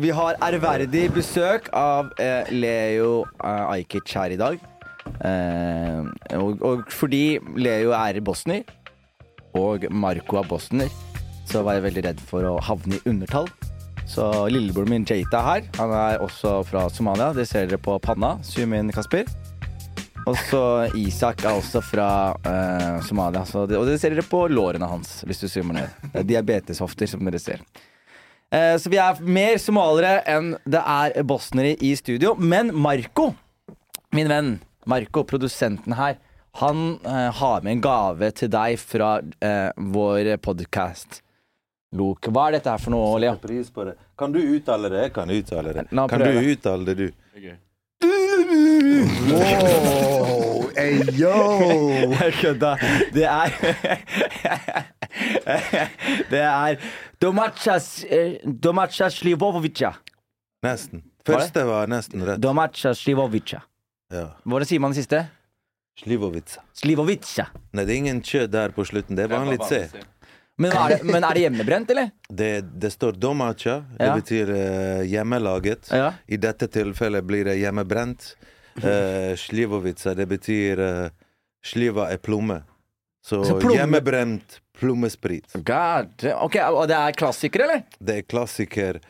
Vi har ærverdig besøk av eh, Leo eh, Ajkic her i dag. Eh, og, og fordi Leo er bosnier, og Marco er bosnier, så var jeg veldig redd for å havne i undertall. Så lillebroren min Jata her, han er også fra Somalia. Det ser dere på panna. Zoom inn, Kasper. Og så Isak er også fra eh, Somalia. Det, og det ser dere på lårene hans, hvis du zoomer ned. Er diabeteshofter, som dere ser. Eh, så vi er mer somaliere enn det er bosnere i studio. Men Marco, min venn, Marco, produsenten her, han eh, har med en gave til deg fra eh, vår podkast. Lok. Hva er dette her for noe, Leo? Pris på det. Kan du uttale det? Jeg kan uttale det. Kan du uttale det, du? Wow, hey, yo! Jeg kødda. Det er Det er Domaca Domaca Slivovica. Nesten. Første var nesten rett. Domaca Slivovica. Ja. Hva det sier man det siste? Slivovica. Slivovica. Nei, det er ingen kjø der på slutten. Det er vanlig C. Men er det, men er det hjemmebrent, eller? Det, det står domacha. Det Ja. betyr uh, hjemmelaget. Ja. I dette tilfellet blir det hjemmebrent. Uh, Slivovica, det betyr uh, Sliva er plomme. Så, Så plomme- hjemmebrent plommesprit. God. Ok, Og det er klassiker, eller? Det er klassiker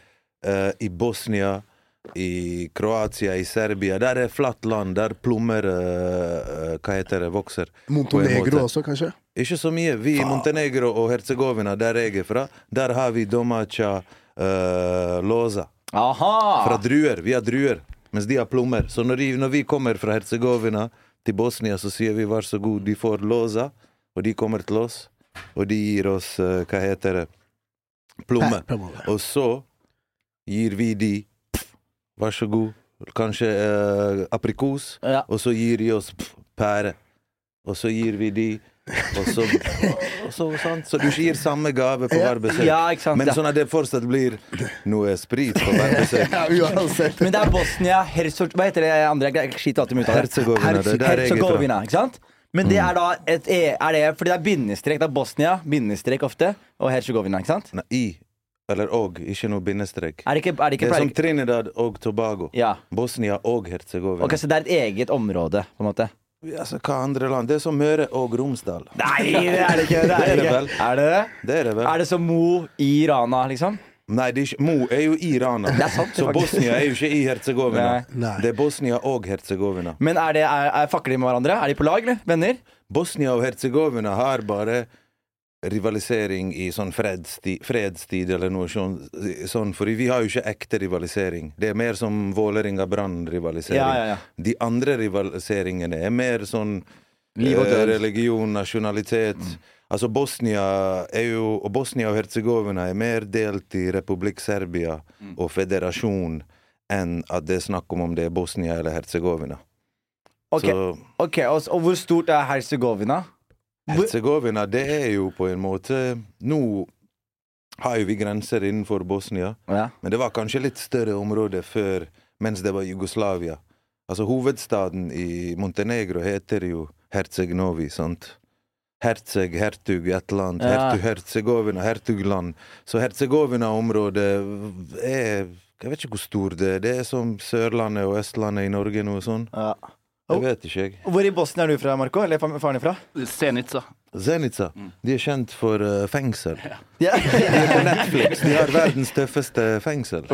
uh, i Bosnia, i Kroatia, i Serbia. Der er flatt land, der plommer uh, Hva heter det? Vokser. Montenegro også, kanskje? Ikke så mye. Vi i Montenegro og Herzegovina, der jeg er fra, der har vi domacha uh, loza. Aha! Fra druer. Vi har druer, mens de har plommer. Så når, de, når vi kommer fra Herzegovina til Bosnia, så sier vi vær så god, de får loza, og de kommer til oss. Og de gir oss, uh, hva heter det, plommer. Og så gir vi de Vær så god. Kanskje eh, aprikos. Ja. Og så gir de oss pff, pære. Og så gir vi de og så, og så, sant? så du ikke gir samme gave på hver besøk. Ja, ikke sant, Men ja. sånn at det fortsatt blir noe sprit på hver besøk. Ja, uansett. Men det er Bosnia Herzog... Hva heter det andre? Jeg skiter alltid med uttale. Herzegovina, det er der jeg er fra. Herzegovina, ikke sant? Men det er da et e, Er det fordi det er bindestrek? Det er Bosnia, bindestrek ofte, og Herzegovina, ikke sant? Nei, I eller og, ikke noe bindestrek. Er det ikke, er det Det er som Trinidad og Tobago. Ja. Bosnia og Herzegovina. Ok, Så det er et eget område, på en måte? Altså, hva andre land? Det er som Møre og Romsdal. Nei, det er det ikke! Det er, Det er det det Er det det? Det er det vel? Er det som Mo i Rana, liksom? Nei, det er ikke, Mo er jo i Rana. Det er sant, så faktisk. Bosnia er jo ikke i Herzegovina. Nei. Nei. Det er Bosnia og Herzegovina. Men er det, er, er fakler de med hverandre? Er de på lag, eller? Venner? Bosnia og Herzegovina har bare rivalisering i sånn fredstid, fredstid eller noe sånn, sånn. For vi har jo ikke ekte rivalisering. Det er mer som Vålerenga-Brann-rivalisering. Ja, ja, ja. De andre rivaliseringene er mer sånn eh, religion, nasjonalitet. Altså Bosnia er jo Og Bosnia og Herzegovina er mer delt i Republikk Serbia og federasjon enn at det er snakk om om det er Bosnia eller Herzegovina. Ok, Så ok, og, og hvor stort er Herzegovina? Herzegovina, det er jo på en måte Nå har jo vi grenser innenfor Bosnia, Ja. men det var kanskje litt større område før, mens det var Jugoslavia. Altså Hovedstaden i Montenegro heter jo Herceg-Novi, sant? Herceg, hertug, et eller annet. Ja. Hertug, Herzegovina, hertugland. Så Herzegovina-området er Jeg vet ikke hvor stor det er. Det er som Sørlandet og Østlandet i Norge, noe sånt. ja. Det vet ikke jeg. Hvor i Bosnia er du fra, Marco? Eller far- faren din fra? Zenica. Zenica. De er kjent for uh, fengsel. Ja. De er på Netflix. De har verdens tøffeste fengsel.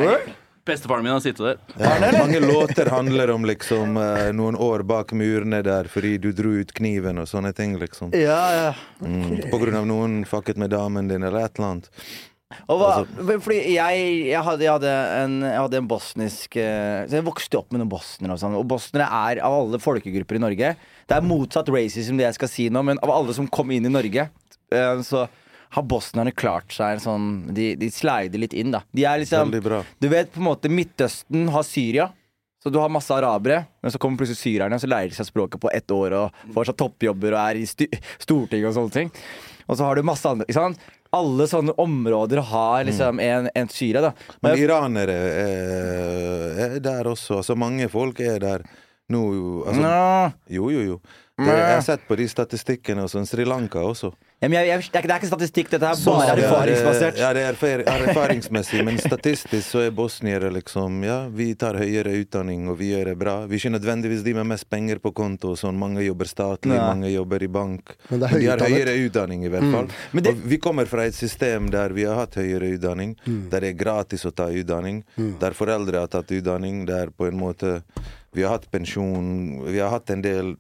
Bestefaren min har sittet der. Ja, mange låter handler om liksom eh, noen år bak murene der fordi du dro ut kniven og sånne ting, liksom. ja, ja. Mm. På grunn av noen fucket med damen din eller et eller annet. Og hva, Altså- fordi jeg, jeg, hadde, jeg, hadde en, jeg hadde en bosnisk eh, Så jeg vokste opp med noen bosnere og sånn. Og bosnere er av alle folkegrupper i Norge Det er motsatt racism, det jeg skal si nå, men av alle som kom inn i Norge, eh, så har bosnerne klart seg sånn De, de slider litt inn, da. De er liksom Du vet på en måte Midtøsten har Syria. Så du har masse arabere, men så kommer plutselig syrerne, og så lærer de seg språket på ett år og får seg toppjobber og er i Stortinget og sånne ting. Og så har du masse andre ikke sant? Alle sånne områder har liksom en, en syre, da. Men iranere er, er der også. Altså mange folk er der nå. Altså, Nå, jo, jo, jo. Det, jeg har sett på de statistikkene og sånn. Sri Lanka også. Ja, men jeg, jeg, det, er ikke, statistikk, dette er bare er erfaringsbasert. Ja, det er erfar erfaringsmessig, men statistisk så er bosniere liksom Ja, vi tar høyere utdanning, og vi gjør det bra. Vi er ikke nødvendigvis de med mest penger på konto sånn. Mange jobber statlig, ja. mange jobber i bank. Men det er de har høyere utdanning, i hvert fall. Mm. det- Og vi kommer fra et system der vi har hatt høyere utdanning, der det er gratis å ta utdanning, der foreldre har tatt utdanning, der på en måte vi har hatt pensjon, vi har hatt en del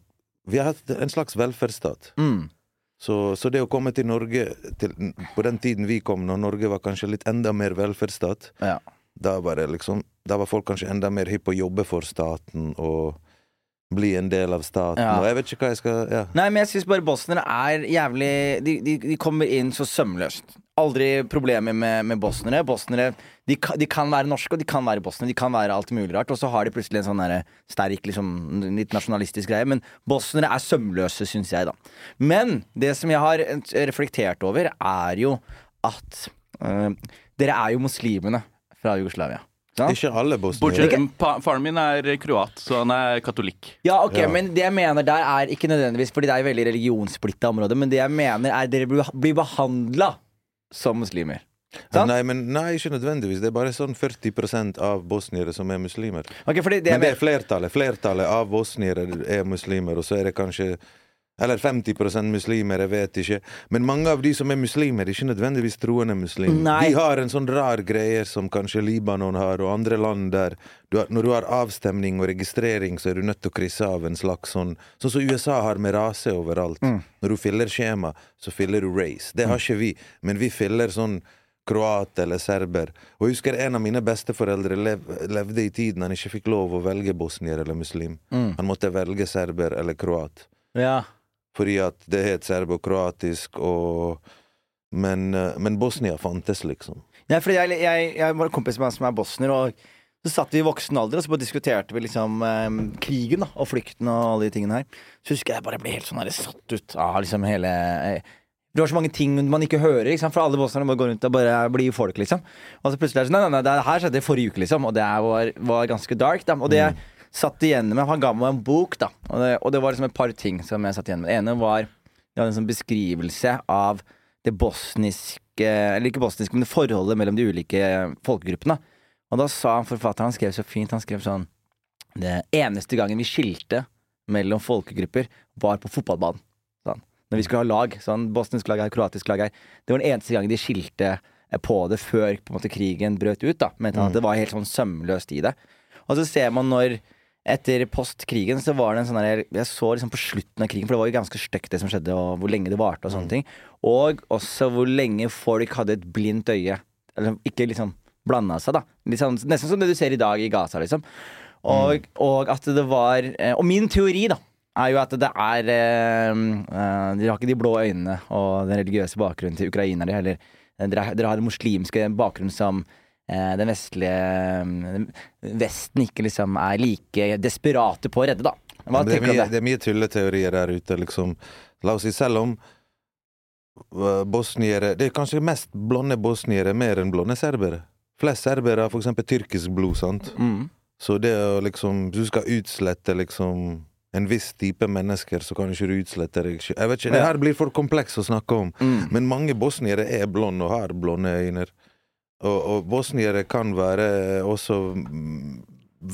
Vi har hatt en slags velferdsstat. Mm. Så, så det å komme til Norge til, på den tiden vi kom, når Norge var kanskje litt enda mer velferdsstat, Ja. da var det liksom Da var folk kanskje enda mer hypp på å jobbe for staten og bli en del av staten. Ja. Og jeg vet ikke hva jeg skal Ja. Nei, men jeg syns bare bosniere er jævlig de, de, de kommer inn så sømløst. Aldri problemer med, med bosnere. Bosnere de, de kan være norske, og de kan være bosnere. De kan være alt mulig rart. Og så har de plutselig en sånn der, sterk, liksom, litt nasjonalistisk greie. Men bosnere er sømløse, syns jeg, da. Men det som jeg har reflektert over, er jo at øh, dere er jo muslimene fra Jugoslavia. sant? Ikke alle bosniere. Bortsett Faren min er kroat, så han er katolikk. Ja, ok, Ja. men det jeg mener der er ikke nødvendigvis Fordi det er et veldig religionssplitta område, men det jeg mener er dere blir- blir behandla som muslimer. Sant? Nei, men, nei, ikke nødvendigvis. Det er bare sånn 40% av bosniere som er muslimer. Okay, det er Men det er flertallet. Flertallet av bosniere er muslimer, og så er det kanskje Eller 50% muslimer, jeg vet ikke. Men mange av de som er muslimer, er ikke nødvendigvis troende muslimer. Nei. De har en sånn rar greie som kanskje Libanon har, og andre land der du har, Når du har avstemning og registrering, så er du nødt til å krysse av en slags sånn Sånn som USA har med rase overalt. Når du fyller skjema, så fyller du race. Det har ikke vi, men vi fyller sånn kroat eller serber. Og jeg husker en av mine besteforeldre lev, levde i tiden han ikke fikk lov å velge bosnier eller muslim. Han måtte velge serber eller kroat. ja. Fordi at det het serbo-kroatisk og men, eh, men Bosnia fantes, liksom. Nei, fordi jeg, jeg, jeg var en kompis med meg som er bosnier, og så satt vi i voksen alder og så diskuterte vi liksom eh, krigen da, og flykten og alle de tingene her. Så husker jeg bare ble helt sånn her satt ut av liksom hele eh, Det var så mange ting man ikke hører, ikke sant? for alle bosnierne bare går rundt og bare blir folk, liksom. Og så plutselig er det sånn Nei, nei, nei, det her skjedde i forrige uke, liksom, og det var, var ganske dark. Da. Og det jeg satt igjen med Han ga meg en bok, da, og det, og det var liksom et par ting som jeg satt igjen med. Det ene var det var en sånn beskrivelse av det bosniske Eller ikke bosniske, men det forholdet mellom de ulike folkegruppene. Og da sa han forfatteren, han skrev så fint, han skrev sånn Det eneste gangen vi skilte mellom folkegrupper, var på fotballbanen. Sånn. Når vi skulle ha lag. Sånn, bosnisk lag her, kroatisk lag her. Det var den eneste gangen de skilte eh, på det før på en måte, krigen brøt ut. da Mente han at det var helt sånn sømløst i det. Og så ser man når etter postkrigen så var det en sånn der Jeg så liksom på slutten av krigen, for det var jo ganske stygt det som skjedde, og hvor lenge det varte og sånne ting. Og også hvor lenge folk hadde et blindt øye. Eller ikke liksom blanda seg, da. Liksom, nesten som det du ser i dag i Gaza, liksom. Og, og at det var eh, Og min teori, da, er jo at det er eh, eh, Dere har ikke de blå øynene og den religiøse bakgrunnen til ukrainere, eller eh, dere, dere har den muslimske bakgrunnen som den vestlige eh, Vesten ikke liksom er like desperate på å redde, da. Hva det, er mye, det? det er mye tulleteorier der ute, liksom. La oss si, selv om uh, bosniere Det er kanskje mest blonde bosniere mer enn blonde serbere. Flest serbere har eksempel tyrkisk blod, sant. Mm. Så det å liksom Hvis du skal utslette liksom en viss type mennesker, så kan ikke du utslette deg. Jeg vet ikke, Det her blir for kompleks å snakke om. Mm. Men mange bosniere er blonde og har blonde øyne. Og, og bosniere kan være også mm,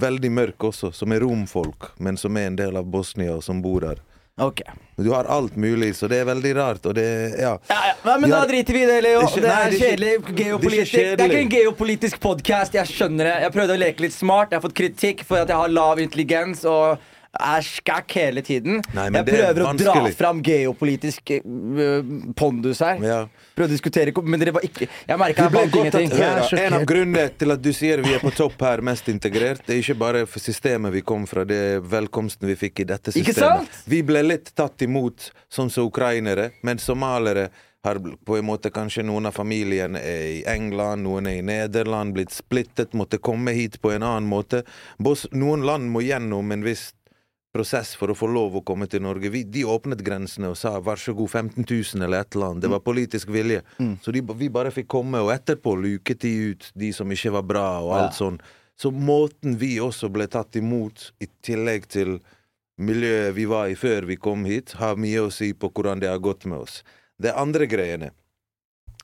veldig mørke også, som er romfolk, men som er en del av Bosnia, og som bor der. Ok. Du har alt mulig, så det er veldig rart, og det Ja. Ja, ja. Nei, men De da har- driter vi i det, Leo. Det er kjedelig geopolitisk. Det er ikke en geopolitisk podkast, jeg skjønner det. Jeg prøvde å leke litt smart. Jeg har fått kritikk for at jeg har lav intelligens og er skækk hele tiden. Nei, jeg er prøver å dra fram geopolitisk øh, pondus her. Ja. Prøvde å diskutere, men dere var ikke Jeg merka jeg ingenting. En av grunnene til at du sier vi er på topp her, mest integrert, det er ikke bare for systemet vi kom fra, det er velkomsten vi fikk i dette Ikke systemet. sant? Vi ble litt tatt imot sånn som ukrainere, men somalere har på en måte kanskje noen av familiene er i England, noen er i Nederland, blitt splittet, måtte komme hit på en annen måte. Noen land må gjennom en viss prosess for å få lov å komme til Norge. Vi, de åpnet grensene og sa 'vær så god, 15 000' eller et eller annet. Det var politisk vilje. Så de, vi bare fikk komme, og etterpå luket de ut de som ikke var bra, og alt sånn. Så måten vi også ble tatt imot, i tillegg til miljøet vi var i før vi kom hit, har mye å si på hvordan det har gått med oss. Det andre greiene.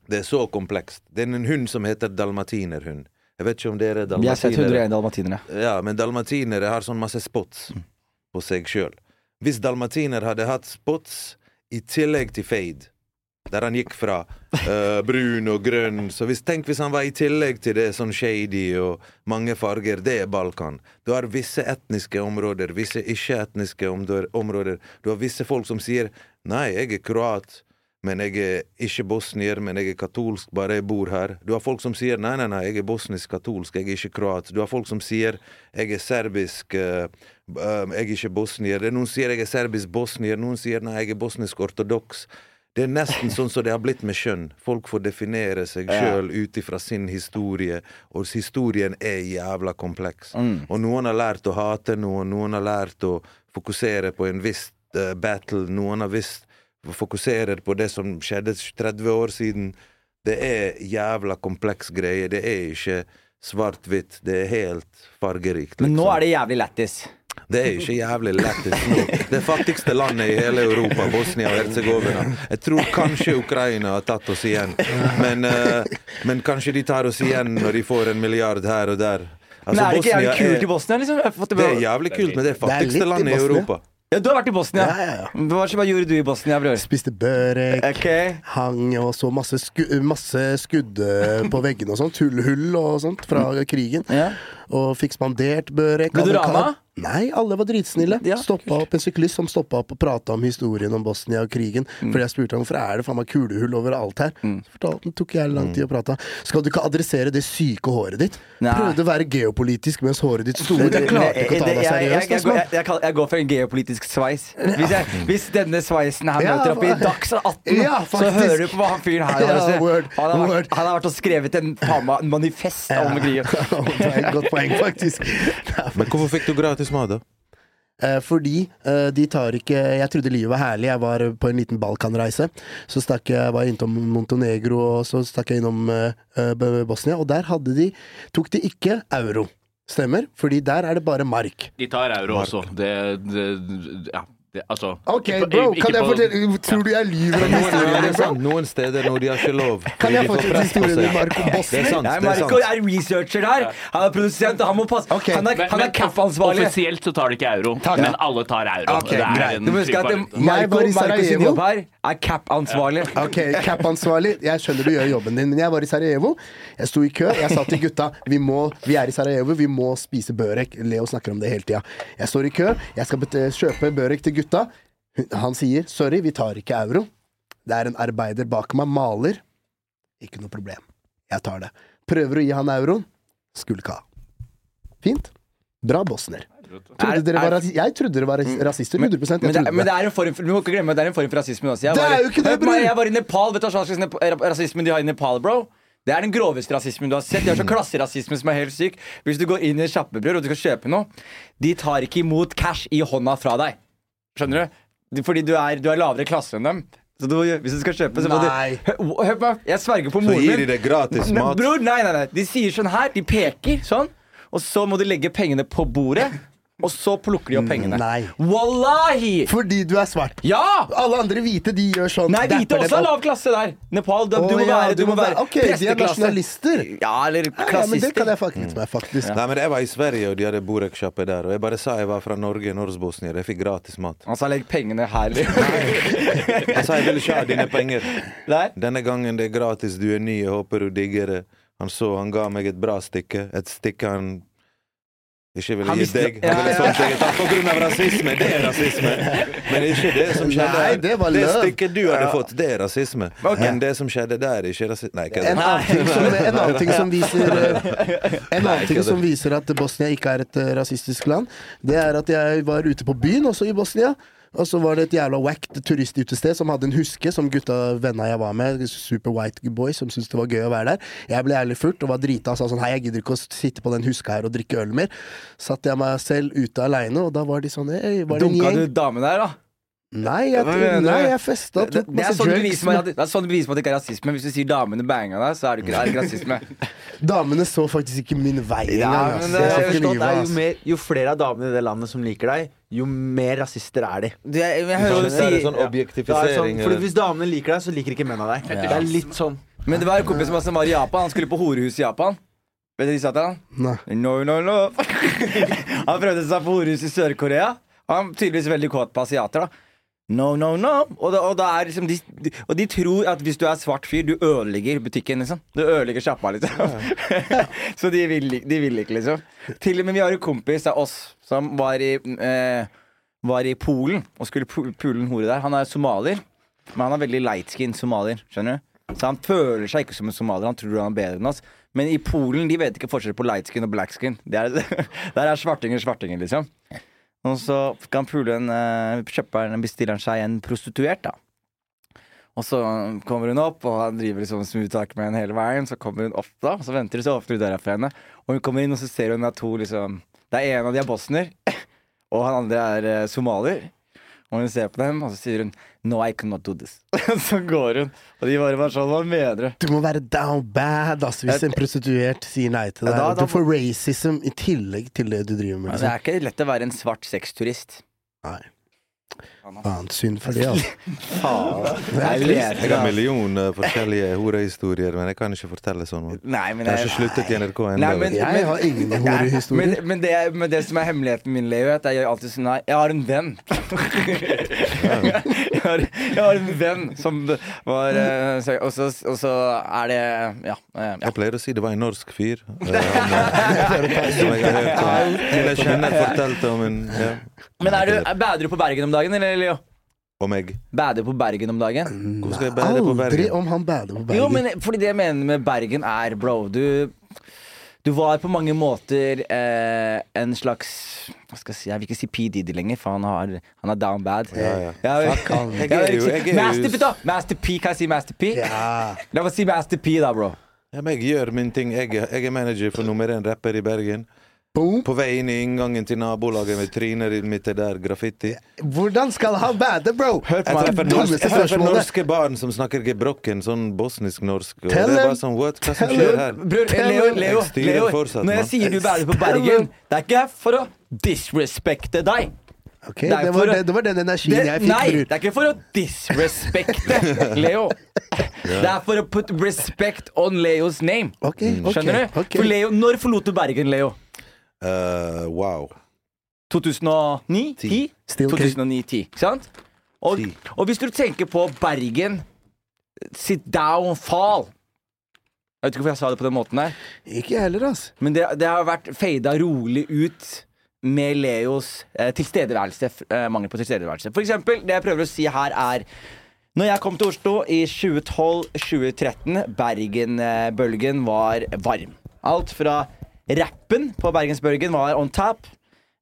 Det er så komplekst. Det er en hund som heter dalmatinerhund. Jeg vet ikke om dere er Vi har sett dalmatinere. 101 dalmatinere. Ja, men dalmatinere har sånn masse spots på seg sjøl. Hvis dalmatiner hadde hatt spots i tillegg til fade, der han gikk fra uh, brun og grønn Så hvis, tenk hvis han var i tillegg til det sånn shady og mange farger, det er Balkan. Du har visse etniske områder, visse ikke-etniske områder. Du har visse folk som sier 'nei, jeg er kroat'. Men jeg er ikke bosnier, men jeg er katolsk, bare jeg bor her. Du har folk som sier nei, nei, nei, jeg er bosnisk-katolsk, jeg er ikke kroat. Du har folk som sier jeg er serbisk, uh, uh, jeg er ikke bosnier. Er Noen sier jeg er serbisk-bosnier, noen sier nei, jeg er bosnisk-ortodoks. Det er nesten sånn som det har blitt med kjønn. Folk får definere seg Ja. sjøl ut ifra sin historie, og historien er jævla kompleks. Mm. Og noen har lært å hate noen, noen har lært å fokusere på en viss uh, battle, noen har visst fokuserer på det som skjedde 30 år siden. Det er jævla kompleks greie. Det er ikke svart-hvitt. Det er helt fargerikt. Men nå liksom. er det jævlig lættis. Det er ikke jævlig lættis nå. Det fattigste landet i hele Europa, Bosnia og Herzegovina. Jeg tror kanskje Ukraina har tatt oss igjen. Men, eh, men kanskje de tar oss igjen når de får en milliard her og der. Altså, Men er det ikke jævlig kult i Bosnia? Liksom? Det, Det er jævlig kult, men det er er fattigste i landet i Europa. Ja, du har vært i Bosnia. Ja, ja, ja. Hva, hva gjorde du i Bosnia, bror? Spiste børek. Ok. Hang og så masse, sku, masse skudd eh, på veggene og sånt. Hull, hull og sånt fra krigen. Ja. Og fikk spandert børek. Ble du rana? Nei, alle var dritsnille. Ja, Stoppa opp En syklist som stoppa opp og prata om historien om Bosnia og krigen. Mm. Fordi jeg spurte ham hvorfor er det faen meg kulehull overalt her. Så fortalte han, tok jeg lang tid å prate. Skal du ikke adressere det syke håret ditt? Nei. Prøvde å være geopolitisk mens håret ditt sto ut. Jeg klarte ikke å ta deg seriøst. jeg- jeg altså. går- jeg- jeg Jeg går for en geopolitisk sveis. Hvis, hvis denne sveisen her møter opp i Dagsnytt 18, Ja, så hører du på hva han fyren her har Ja, å si. Han har vært og skrevet en faen meg manifest om krigen. poeng, faktisk. Men hvorfor fikk du gratis mat, da? Eh, fordi eh, de tar ikke Jeg trodde livet var herlig. Jeg var på en liten Balkanreise. Så stakk jeg, jeg var innom Montenegro, og så stakk jeg innom eh, Bosnia. Og der hadde de tok de ikke euro. Stemmer? Fordi der er det bare mark. De tar euro også. Det, det Ja. Det, altså Ok, ikke på- bro, ikke kan jeg på- fortelle Tror du jeg lyver om Noen, historien det din, er bro? sant, noen steder når de har ikke lov. Kan jeg fortelle til historien din, Marco Det er sant. Nei, det er Marco sant. er researcher her. Han er produsent, og han må passe. Ok. Han er, Men- han er men. Offisielt så tar de ikke euro, Takk. men alle tar euro. Ok, det er greit. en Du må huske at det- Marco, Jeg Marco, var i Marco sin Sarajevo. jobb her er CAP-ansvarlig. Ok, cap-ansvarlig. Jeg skjønner du gjør jobben din, men jeg var i Sarajevo. Jeg sto i kø. Jeg sa til gutta vi, må, vi er i Sarajevo, vi må spise børek. Leo snakker om det hele tida. Jeg står i kø. Jeg skal kjøpe børek til gutta. Han sier sorry, vi tar ikke euro. Det er en arbeider bak meg, maler. Ikke noe problem. Jeg tar det. Prøver å gi han euroen. Skulle ikke ha. Fint. Bra bosner. Trodde Er- dere var, er- rasi- jeg trodde dere var rasister. 100 jeg Men det, trodde men det er en form for, du må ikke glemme at det er en form for rasisme også. Jeg Det er jo ikke det, bror! Jeg var i Nepal. Vet du hva slags nep- rasisme de har i Nepal, bro? Det er den groveste rasismen du har sett. De har så klasserasisme som er helt syk. Hvis du går inn i en sjappe, bror, og du skal kjøpe noe, de tar ikke imot cash i hånda fra deg. Skjønner du? Fordi du er, du er lavere klasse enn dem. Så du, hvis du skal kjøpe, så må Nei. du Hør, hør på meg, jeg sverger på Så moren gir min. de deg gratis mat. Bror, nei, nei, nei. De sier sånn her. De peker sånn. Og så må du legge pengene på bordet. Og så plukker de opp pengene. Nei. Wallahi! Fordi du er svart. Ja! Alle andre hvite, de gjør sånn. Nei, hvite også er lav klasse der. Nepal, du, du må ja, være, du må være Ok, de er nasjonalister. Ja, eller Ja, men det kan jeg faktisk med, faktisk. Nei, men Jeg var i Sverige, og de hadde Borek-sjappe der. Og jeg bare sa jeg var fra Norge, Norsk-Bosnia. Jeg fikk gratis mat. Han sa legg pengene her. Jeg sa jeg ville ikke ha dine penger. Nei? Denne gangen det er gratis, du er ny, jeg håper du digger det. Han så, han ga meg et bra stykke. Et stykke han ikke ville Han gi deg. Han ville Ja, sånn stykke på grunn av rasisme. Det er rasisme. Men ikke det som skjedde Nei, det var Det stykket du hadde fått, det er rasisme. Okay. Men det som skjedde der, er ikke rasisme. Nei, ikke En annen som, en annen ting som viser eh, En annen ting som viser at Bosnia ikke er et eh, rasistisk land, det er at jeg var ute på byen også i Bosnia. Og så var det et jævla wack turistutested som hadde en huske som gutta venna jeg var med, super white boys, som syntes det var gøy å være der. Jeg ble jævlig furt og var drita og sa sånn hei, jeg gidder ikke å sitte på den huska her og drikke øl mer. Satt jeg meg selv ute aleine, og da var de sånn hei, var det en gjeng Dunka du damen der, da? Nei, jeg, nei, jeg festa og Det, tok det, er masse sånn at, det er sånn du beviser meg at det ikke er rasisme. Hvis du sier damene banga deg, så er det ikke, er det ikke rasisme. Damene så faktisk ikke min vei engang. Ja, det Jeg jeg livet, jo, mer, jo flere av damene i det landet som liker deg, jo mer rasister er de. Du, jeg, jeg hører Det du si sånn er objektifisering. sånn, Hvis damene liker deg, så liker ikke mennene deg. Det er litt sånn. Men det var en kompis som var i Japan. Han skulle på horehus i Japan. Vet du hva de sa til han? Nei. No, no, no. han prøvde seg på horehus i Sør-Korea. Han er tydeligvis veldig kåt på asiater. da No, no, no. Og, da, og, da er liksom de, de, og de tror at hvis du er svart fyr, du ødelegger butikken, liksom. Du ødelegger sjappa, liksom. Så de vil, de vil ikke, liksom. Til og med vi har en kompis av oss som var i, eh, var i Polen og skulle pu- pule en hore der. Han er somalier, men han er veldig lightskin somalier. Skjønner du? Så han føler seg ikke som en somalier. Han tror han er bedre enn oss. Men i Polen de vet ikke forskjell på lightskin og blackskin. Det er, der er svartinger svartinger, liksom. Og så kan pulen uh, kjøperen bestiller seg en prostituert, da. Og så kommer hun opp, og han driver liksom smoothtalk med henne hele veien. Så kommer hun opp, da, og så venter de, så åpner døra for henne. Og hun kommer inn, og så ser hun at to liksom Det er en av de er bosner, og han andre er eh, somalier. Og hun ser på dem, og så sier hun No, I cannot do this. så går hun. Og de bare var sånn Hva mener du? Du må være down bad ass, hvis en prostituert sier nei til deg. da- da- Du får racism i tillegg til det du driver med. Altså, det Liksom. er ikke lett å være en svart sexturist. Nei. Faen, synd for det, altså. Faen. Jeg Jeg har millioner forskjellige horehistorier, men jeg kan ikke fortelle sånn. Nei, men Jeg har ikke sluttet i NRK ennå. men- Jeg har ingen horehistorier. Men, men, det, men det som er hemmeligheten min, Leo, er at jeg gjør alltid sånn Nei, jeg har en venn. jeg, har, jeg har en venn som var eh, og, så, og så er det Ja. eh, ja. Jeg pleier å si det var en norsk fyr. eh, Han, eh, som jeg har hørt om. Til jeg kjenner fortalte om en ja. Men er du, er, du på Bergen om dagen, eller, Leo? Om jeg. Bader på Bergen om dagen? Hvorfor skal jeg bære på Aldri Bergen? om han bader på Bergen. Jo, men fordi det jeg mener med Bergen er, bro Du, du var på mange måter eh, en slags Hva skal jeg si Jeg vil ikke si P. Diddy lenger, for han, har, han er down bad. Ja, ja. Fuck han. Jeg er jo- jeg er jo- Master P, da! Master P, kan jeg si Master P? Ja. La meg si Master P, da, bro. Ja, men jeg gjør min ting. Jeg, jeg er manager for nummer én rapper i Bergen. Boom. På vei inn i inngangen til nabolaget med trynet mitt er der graffiti. Hvordan skal han bade, bro? Hør på dummeste jeg treffer norske barn som snakker gebrokken, sånn bosnisk-norsk. Og det er bare sånn, what? Hva som skjer her? Bror, Leo, Leo, Leo fortsatt, når jeg sier du bader på Bergen, det er ikke for å disrespekte deg. Okay, Det det, var, å- det, det var den energien Det, jeg fikk, nei, bror. det er ikke for å disrespekte Leo. Det er for å put respect on Leos name. Okay, ok, Skjønner du? For Leo, Når forlot du Bergen, Leo? Eh, wow. 2009-10? 2009-10, sant? Og, og hvis du tenker på Bergen Sit down, fall Jeg vet ikke hvorfor jeg sa det på den måten der. Ikke heller, ass. Men det, det har vært fada rolig ut med Leos eh, tilstedeværelse. Eh, mangel på tilstedeværelse. For eksempel, det jeg prøver å si her, er Når jeg kom til Oslo i 2012-2013, Bergenbølgen var varm. Alt fra rappen på Bergensbølgen var on tap.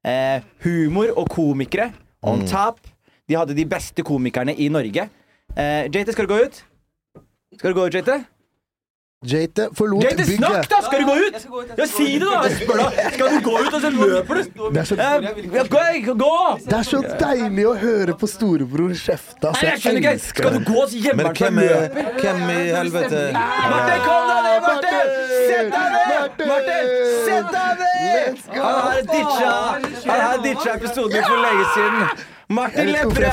Eh, humor og komikere on tap De hadde de beste komikerne i Norge. Eh, JT, skal du gå ut? Skal du gå ut, JT? Jate forlot snakk, bygget. da! Skal du gå ut? Ja, si det, da! Jeg spør deg. Skal du gå ut, og så løper du? Det er så, Eh, Gå! gå. det er så deilig å høre på storebror kjefte, ass. Jeg skjønner ikke. Skal du gå, så gjemmer Men han hvem, er, løper. hvem i helvete Martin, kom deg ned, Martin! Sett deg ned! Martin, sett deg ned! Han har ditcha Han har ditcha episoden for lenge siden. Martin Lepperød er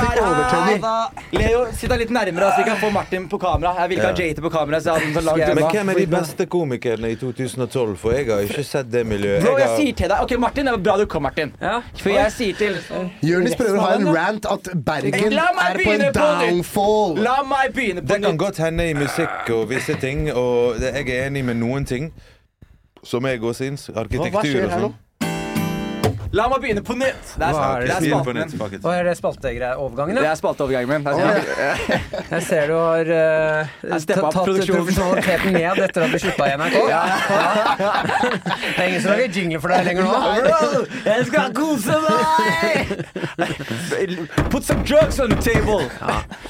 her. Leo, sitt deg litt nærmere, så vi kan få Martin på kamera. Jeg vil ikke ha JT på kamera, så jeg hadde så langt Men hvem er de beste komikerne i 2012? For jeg har ikke sett det miljøet. Bro, jeg har- sier til deg Ok, Martin, det var bra du kom, Martin. For jeg sier til Jonis prøver å ha en rant at Bergen er på en downfall. La meg begynne på nytt. Det kan godt hende i musikk og visse ting, og jeg er enig med noen ting. Som jeg også syns. Arkitektur og sånn. La meg begynne på nytt. Det er, er det? det er spalten min. er det? Det er spalteovergangen min. Det er- Jeg ser du har uh, tatt profesjonaliteten ned etter at du slutta i NRK. Ja. Det er ingen som lager jingle for deg lenger nå. Jeg skal kose deg! Put some drugs on the table.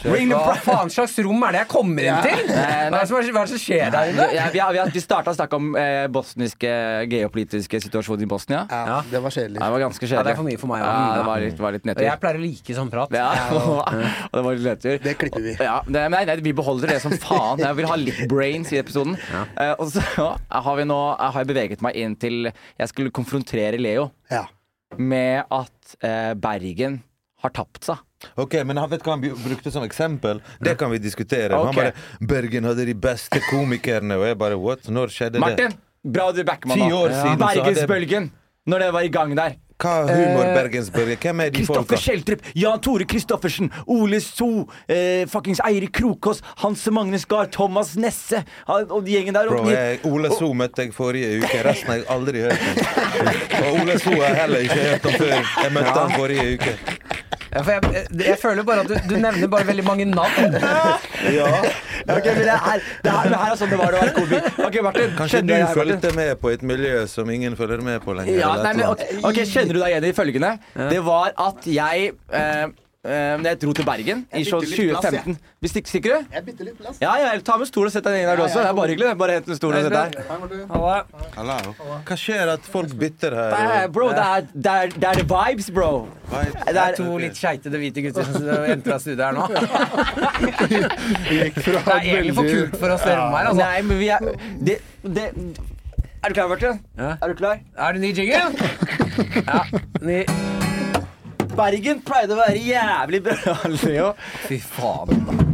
Ring the Hva faen slags rom er det jeg kommer inn til? Hva er det som, hva er det som skjer der inne? Ja, vi, har, vi, vi starta å snakke om eh, bosniske geopolitiske situasjonen i Bosnia. Ja, det var kjedelig. Det var ganske Ja, kjedelig. det er for mye for meg. Ja, det var litt, var litt Og nedtur. jeg pleier å like sånn prat. Ja, og det var litt nedtur. Det klipper vi. Ja, det, nei, nei, vi beholder det som faen. Jeg vil ha litt brains i episoden. Eh, og så har, vi nå, har jeg beveget meg inn til Jeg skulle konfrontere Leo Ja. med at eh, Bergen har tapt seg. Ok, men han vet hva han brukte som eksempel? Det kan vi diskutere. Han bare 'Bergen hadde de beste komikerne', og jeg bare what? Når skjedde det? Martin, bra du backer meg nå. Bergensbølgen, når det var i gang der. Hva humor Bergensbørger? Hvem er de folka? Kristoffer Schjeltrup, Jan Tore Kristoffersen, Ole So, eh, fuckings Eirik Krokås, Hans Magnus Gahr, Thomas Nesse han- og de gjengen der. Bro, jeg, Ole So møtte jeg forrige uke. Resten har jeg aldri hørt om. Og Ole So har jeg heller ikke hørt om før jeg møtte han forrige uke. Ja, for jeg, jeg, jeg føler bare at du, du nevner bare veldig mange navn. Ja, ok, men det er, det her, det her er sånn det var å være komiker. Ok, Martin. Kanskje du jeg fulgte med på et miljø som ingen følger med på lenger? Ja, nei, men, okay, ok, ok, Kjenner du deg igjen i følgende? Det var at jeg eh, eh, Når jeg dro til Bergen i Jeg bytter litt plass, 2015 Vi stikker, stikker du? Jeg bytter litt plass. Ja, ja, ta med stol og sett deg ned der du også. Det er bare hyggelig. Bare hent en stol og sett deg. Halla. Hallo. Hva skjer at folk bytter her? Det er- Bro, det er, det er, det er vibes, bro. Vibes? Det Det er to litt skeitede hvite gutter som entrer studiet her nå. Det er egentlig for kult for oss dere rommet her, altså. Nei, men vi er det, det, Er du klar, Martin? Ja. Er du klar? Er det ny jingle? Ja. Ny. Bergen pleide å være jævlig bra, Leo. Fy faen. da.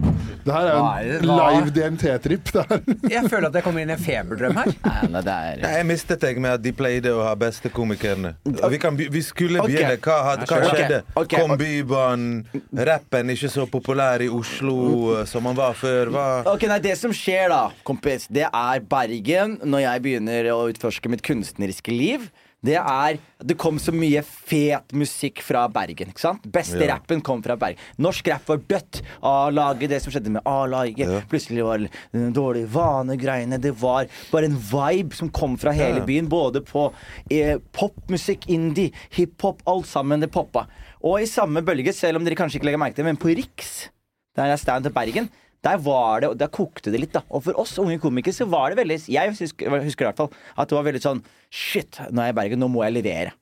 Det her er er en live DNT-tripp. Jeg føler at jeg kommer inn i en feberdrøm her. Nei, er Nei, Jeg mistet deg med at de pleide å ha beste komikerne. Vi, kan, vi skulle begynne. Hva, had, hva skjedde? skjedde? Okay. Kom Bybanen? Rappen ikke så populær i Oslo eh, som han var før? Hva? Okay, nei, Det som skjer da, kompis, det er Bergen når jeg begynner å utforske mitt kunstneriske liv. Det er Det kom så mye fet musikk fra Bergen. ikke sant? Beste Ja. rappen kom fra Bergen. Norsk rapp var dødt. A-laget, det som skjedde med A-laget. Ja. Plutselig var det dårlige vanegreiene. Det var bare en vibe som kom fra hele byen. Både på eh, popmusikk, indie, hiphop, alt sammen. Det poppa. Og i samme bølge, selv om dere kanskje ikke legger merke til det, men på Riks, der er stand til Bergen, der var det, der kokte det litt. da Og for oss unge komikere så var det veldig Jeg husker, husker i hvert fall at det var veldig sånn Shit, nå er jeg i Bergen, nå må jeg levere.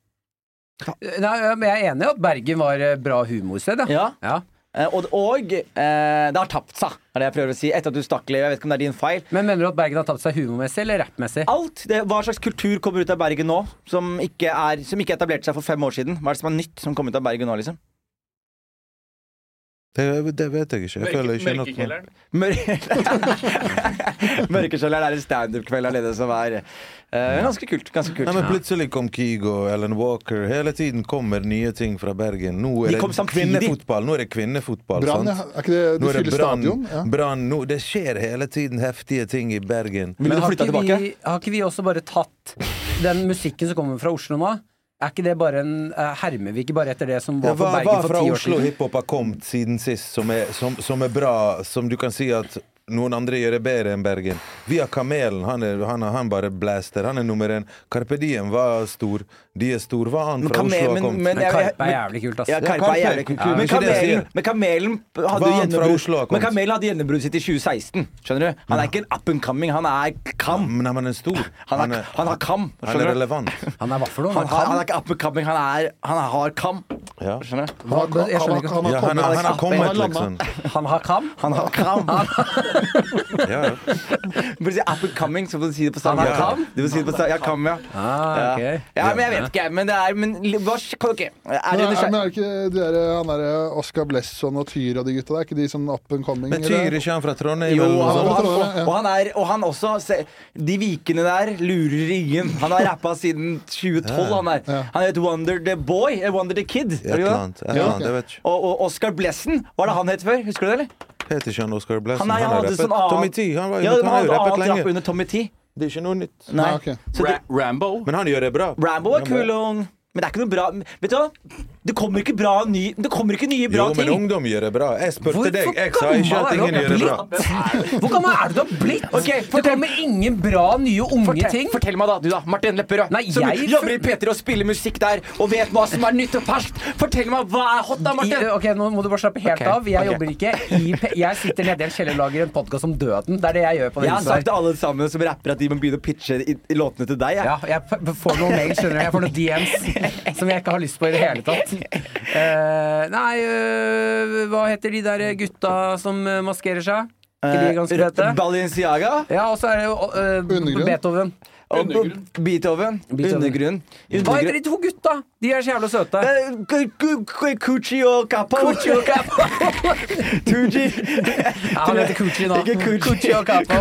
Nei, men jeg er enig i at Bergen var eh, bra humorsted, ja. Ja ja. Eh, Og, og eh, det har tapt seg, er det jeg prøver å si. Etter at du stakk, Leo. Jeg vet ikke om det er din feil. Men mener du at Bergen har tapt seg humormessig eller rappmessig? Alt, det, Hva slags kultur kommer ut av Bergen nå, som ikke, er, som ikke etablerte seg for fem år siden? Hva er det som er nytt som kommer ut av Bergen nå, liksom? Det, det vet jeg ikke. Jeg føler ikke noe Mørkekjelleren. Mør- Mørkekjelleren er en standup-kveld alene som er uh, ganske kult. Ganske kult. Nei, men Plutselig kom Kygo Ellen Walker. Hele tiden kommer nye ting fra Bergen. Nå De er kom det kvinnefotball. Nå er det kvinnefotball. Brann, sant? Er ikke det Nå er det brann. stadion? Ja. brann. Nå, det skjer hele tiden heftige ting i Bergen. Men, men har ikke, vi, har ikke vi også bare tatt den musikken som kommer fra Oslo nå? Er ikke det bare en eh, Hermer vi ikke bare etter det som var hva, for Bergen for fra ti år Oslo siden? hiphop har kommet siden sist som er, som, som er bra, som du kan si at noen andre gjør det bedre enn Bergen? Vi har Kamelen. Han, er, han, er- han bare blaster. Han er nummer én. Carpe Diem var stor. De er stor. Hva annet fra Oslo har men- kommet? men- Men Karpe er jævlig kult, ass. Ja, Karpe er er jævlig kult. Men Kamelen, men Kamelen hadde gjennombrudd Men? Kamelen hadde gjennombrudd sitt i 2016. Skjønner du? Han er ikke en up and coming, han er kam. Men han er stor. Han, er, han har kam. han er Skjønner du? relevant. Han er hva for noe? Han, Han han, han er ikke up and coming, han, er, han har kam. Ja. Skjønner jeg? Han har, Jeg skjønner ikke. han, Ja, har han, han har kommet, kommet, han har liksom. Han har kam? Han har kam. Ja, ja. Bare si up and coming, så får du si det på Han har kram? Du får si det på samme Ja, kam, ja. Ah, ok. ja. Ja, men jeg vet ikke, men det er Men hva kan dere Er Men, dere er, men nysgjerrige? er det ikke de der, han derre Oscar Blesson og Tyr og de gutta der? Er ikke de sånn up and coming? Men eller? Tyr ikke han fra Trondheim? Jo, eller noe og han, og, og han er Og han også se, De vikene der lurer ingen. Han har rappa siden 2012, han der. Han het Wonder the Boy. eh, Wonder the Kid. Et Er eller annet. Et eller annet, jeg vet ikke. Og, og Oscar Blessen, hva er det han het før? Husker du det, eller? Heter ikke han Oscar Blessen? Han, er, Han har rappet. sånn annen Tommy T. Han, var, ja, han har jo rappet lenge. under Tommy T. Det er ikke noe nytt. Nei. Ah, okay. Ra Rambo. Men han gjør det bra. Rambo er kul, og, men det er ikke noe bra. Vet du hva? Det kommer ikke bra ny Det kommer ikke nye bra Jo, men ting. ungdom gjør det bra. Jeg spurte Hvorfor deg. Jeg sa ikke at ingen gjør det bra. Hvor gammel er du da blitt? Okay, det kommer ingen bra, nye, unge Fortell, ting. fortell meg da, du da, Martin Lepperød, Nei, som jeg- jobber i P3 og spiller musikk der, og vet hva som er nytt og ferskt. Fortell meg, hva er hot da, I, Martin? ok, Nå må du bare slappe helt okay, av. Jeg okay. jobber ikke i Jeg sitter nede i en kjellerlager i en podkast om døden. Det er det jeg gjør på den Jeg har sagt til alle sammen som rapper at de må begynne å pitche i, i låtene til deg. Jeg. Ja, jeg får noen mail, skjønner du. Jeg får noen DMs som jeg ikke har lyst på i det hele tatt. Eh, nei, uh, hva heter de der gutta som øh, maskerer seg? Ikke de ganske Eh, fete? Balenciaga Ja, og så er det jo øh, Undergrunn. Beethoven. Undergrunn. Hva heter de to gutta? De er så jævla søte. Eh, Ku- ku- ku- Coochie og Capo. Kuchi og Capo. Tuji. Ja, han heter Gucci nå. Gucci og og Ja,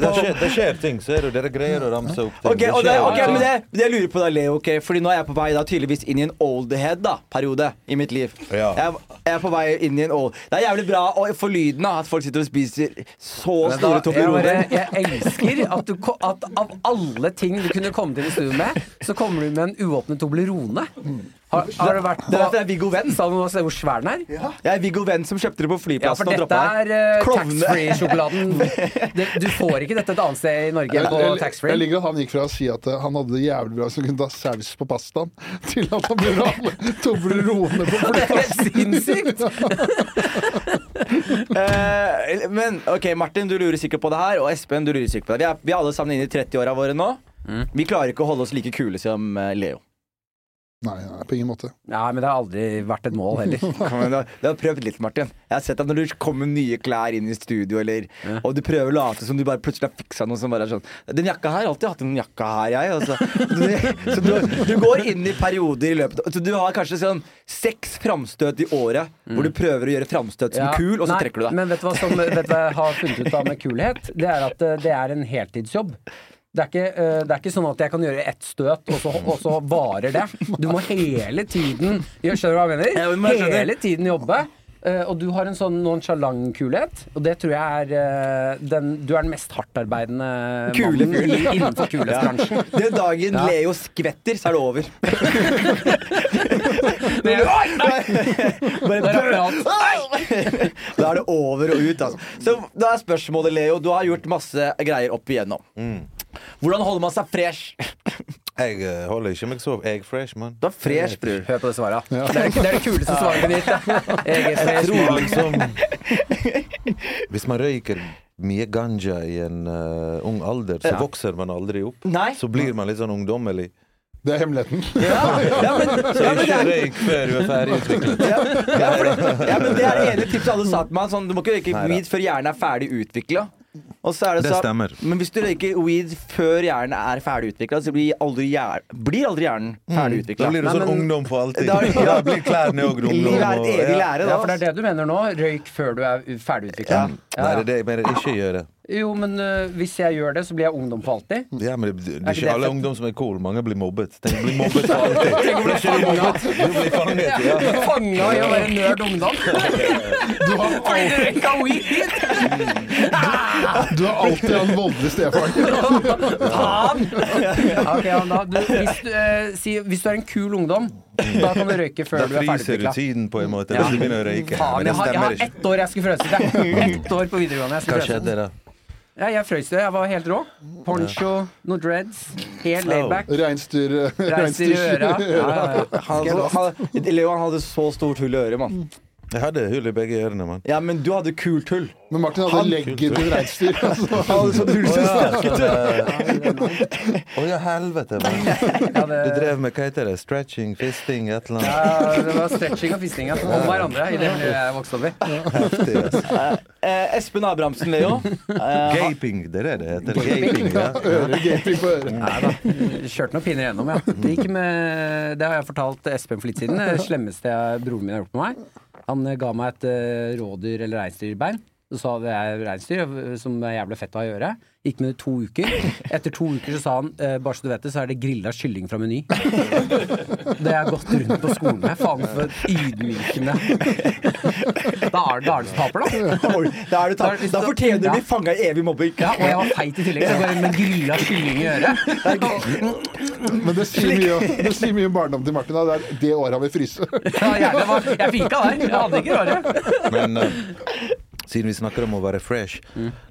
det skjer, det skjer ting, ser du. Dere greier å ramse opp ting. Okay, det, okay, men det, det jeg lurer på da, Leo, okay, Fordi nå er jeg på vei da tydeligvis inn i en oldhead-periode i mitt liv. Ja. Jeg, jeg er på vei inn i en old Det er jævlig bra å få lyden av at folk sitter og spiser så store da, jeg, jeg elsker at, du, at av alle ting du kunne komme til i studio med, så kommer du med en uåpnet Toblerone. Har, har det vært Det er på jeg er Viggo Venn. Sa du se hvor svær den er? Jeg er Viggo Venn som kjøpte det på flyplassen Ja, flyplassen for og dette er uh, taxfree-sjokoladen. Du får ikke dette et annet sted i Norge enn på jeg, jeg taxfree. liker at han gikk fra å si at eh, han hadde det jævlig bra som han kunne ta saus på pastaen, til at han ble rammet Toblerone på flyplassen. Det er helt sinnssykt! Eh, men ok, Martin, du lurer sikkert på det her, og Espen, du lurer sikkert på det. Vi er, vi er alle sammen inne i 30-åra våre nå. Vi klarer ikke å holde oss like kule som eh, Leo. Nei, nei, på ingen måte. Ja, men det har aldri vært et mål heller. Men du, har prøvd litt, Martin. Jeg har sett at når du kommer med nye klær inn i studio, eller, og du prøver å late som du bare plutselig har fiksa noe som bare er sånn Den jakka her, jeg har alltid hatt den jakka her, jeg. Altså. Du, så du, du går inn i perioder i løpet Så du har kanskje sånn seks framstøt i året hvor du prøver å gjøre framstøt som Ja. kul, og så Nei, trekker du deg. Men vet du hva som vet du hva jeg har funnet ut av med kulhet? Det er at eh, det er en heltidsjobb. Det er, ikke, eh, det er ikke sånn at jeg kan gjøre ett støt, og så, og så varer det. Du må hele tiden Skjønner du hva jeg mener? Ja. Hele tiden jobbe. Eh, og du har en sånn nonchalant kulhet, og det tror jeg er eh, den, Du er den mest hardtarbeidende Kule mannen i, innenfor kulhetsbransjen. Den dagen Ja. Leo skvetter, så er det over. Men- Oi, nei! Bare Da er det over og ut, altså. Så da er spørsmålet, Leo. Du har gjort masse greier opp igjennom. Hvordan holder man seg fresh? Jeg eh, holder ikke meg så Jeg fresh, mann. Du er fresh, bror. Hør på det svaret. Det, er, det er det kuleste svaret ditt. Jeg er fresh. Jeg tror liksom Hvis man røyker mye ganja i en uh, ung alder, så Ja. vokser man aldri opp. Nei. Så blir man litt sånn ungdommelig. Det er hemmeligheten. Ja, ja, men, Så ja, men ikke røyk før du er ferdig utviklet. ja, ja, det, men det er det ene tipset alle sa til meg. Sånn, du må ikke røyke weed før hjernen er ferdig utvikla. Og så er det Det sånn- stemmer. Men hvis du røyker weed før hjernen er ferdig utvikla, så blir aldri, hjer blir aldri hjernen ferdig utvikla. Da blir du Nei, sånn men- ungdom for alltid. Da- Da blir klærne òg ungdom. Livet er et og- evig ja. lære, da. Ja, for det er det du mener nå? Røyk før du er u- ferdigutvikla? Nei, det er det jeg mener. Ikke gjøre. Jo, men uh, hvis jeg gjør det, så blir jeg ungdom for alltid. Ja, men det, det Er er ikke det alle ungdom som er cool. Mange blir mobbet. Tenk, blir mobbet for alltid. Tenk å bli Blir du blir fanget, ja. Fanga i å være nerd ungdom. Du har aldri røyka weed! Du har alltid en voldelig stefaren. Faen! Okay, ja, du, hvis, du, eh, si, hvis du er en kul ungdom, da kan du røyke før du er ferdig. Da fryser du tiden på en måte Ja. hvis du begynner å røyke. Faen, jeg har, jeg har ett år jeg skulle frøse til. Ett år på videregående. Jeg Hva skjedde da? Ja, jeg frøs det. Jeg var helt rå. Poncho, noen dreads. Helt laidback. Reinsdyr Reinsdyr i øra. Ja, ja, ja. Han, han, Leo hadde så stort hull i øret, mann. Jeg hadde hull i begge ørene, mann. Ja, men du hadde kult hull. Men Martin hadde leggen til reinsdyr. altså. Han hadde oh, snakket. Å ja, helvete, mann. Du drev med hva heter det? Stretching, fisting, et eller annet? ja, det var stretching og fisting ja. om hverandre i det miljøet jeg vokste opp i. Heftig, ass. Eh, Espen Abrahamsen, Leo. Eh, Gaping, det er det det heter. Gaping. Gaping, ja. Øregaping på øret. Nei da. Kjørte noen pinner gjennom, ja. Det, gikk med, det har jeg fortalt Espen for litt siden. Det slemmeste jeg, broren min har gjort med meg. Han eh, ga meg et eh, rådyr- eller reinsdyrbein. Så hadde jeg reinsdyr, øh, som er jævlig fett å gjøre. Gikk med det to uker. Etter to uker så sa han eh, bare så du vet det, så er det grilla kylling fra Meny. Det har jeg gått rundt på skolen med. Faen for ydmykende. Da er er det som taper, da. Da, er du tatt. da fortjener du å bli fanga i evig mobbing. Ja, og jeg var feit i tillegg. Så bare med grilla kylling i øret. Men det sier mye, det sier mye om barndommen til Martin. Da. Det er det året han vil fryse. Ja, gjerne. Det Jeg fika der. Jeg hadde ikke rare. Men eh, siden vi snakker om å være fresh,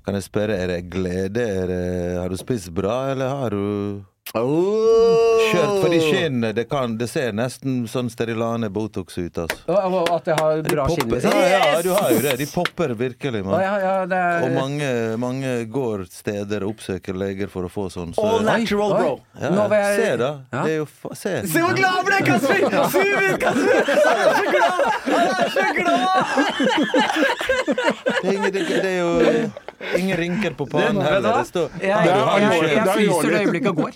kan jeg spørre, er det glede? Er det, har du spist bra, eller har du kjørt for de skinnene? Det, kan, det ser nesten sånn Sterilane Botox ut, altså. Og- og At jeg har bra skinn, Popper- liksom. Ja, ja, du har jo det. De popper virkelig, mann. ja, ja, det Og er mange, mange går steder og oppsøker leger for å få sånn. Så, All natural, bro. jeg- Se, da. Ja. Det er jo fa Se. Se hvor glad han ble, Kasper! Kasper! Han er så glad! Han er så glad! Det er, ingen, det, det er jo ingen rynker på pannen heller. Det står Jeg, Det er jeg, er fryser det øyeblikket og går.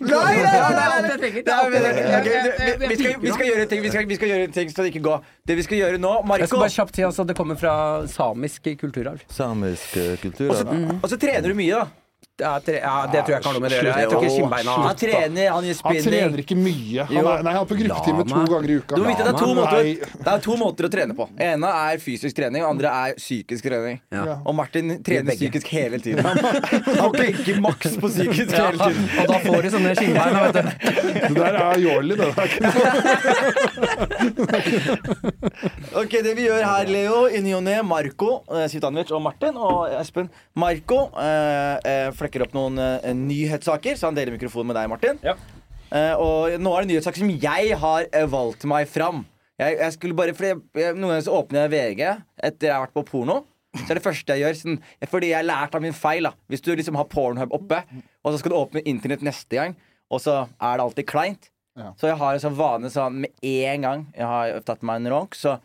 Vi, skal, gjøre en ting Vi skal, vi skal gjøre en ting så det ikke går. Det vi skal gjøre nå, Jeg skal bare kjapt si altså, det kommer fra samisk kulturarv. samisk kulturarv. og så trener du mye, da. Ja, tre, ja, det tror jeg ikke har noe med det å gjøre. Jeg tror ikke skinnbeina Han trener, han gjør Han trener ikke mye. Han er, nei, han er på gruppetime to ganger i uka. Du må vite det er, to måter, det er to måter å trene på. ene er fysisk trening, og andre er psykisk trening. Ja. Og Martin trener psykisk hele tiden. Han tenker maks på psykisk hele tiden. og da får du sånne skinnbein. Det der er jårlig, det der. Ok, Det vi gjør her, Leo, i ny og ne, Marco, Sivtanovic og Martin og Espen. Marco eh, eh, flekker opp noen uh, nyhetssaker, så han deler mikrofonen med deg, Martin. Ja. Uh, og nå er det nyhetssaker som jeg har eh, valgt meg fram. Jeg, jeg skulle bare, fordi jeg, jeg, Noen ganger så åpner jeg VG etter jeg har vært på porno. Så er det første jeg gjør sånn, Fordi jeg har lært av min feil. da Hvis du liksom har Pornhub oppe, og så skal du åpne internett neste gang, og så er det alltid kleint. Ja. Så jeg har en sånn vane sånn med en gang jeg har tatt meg en ronk, så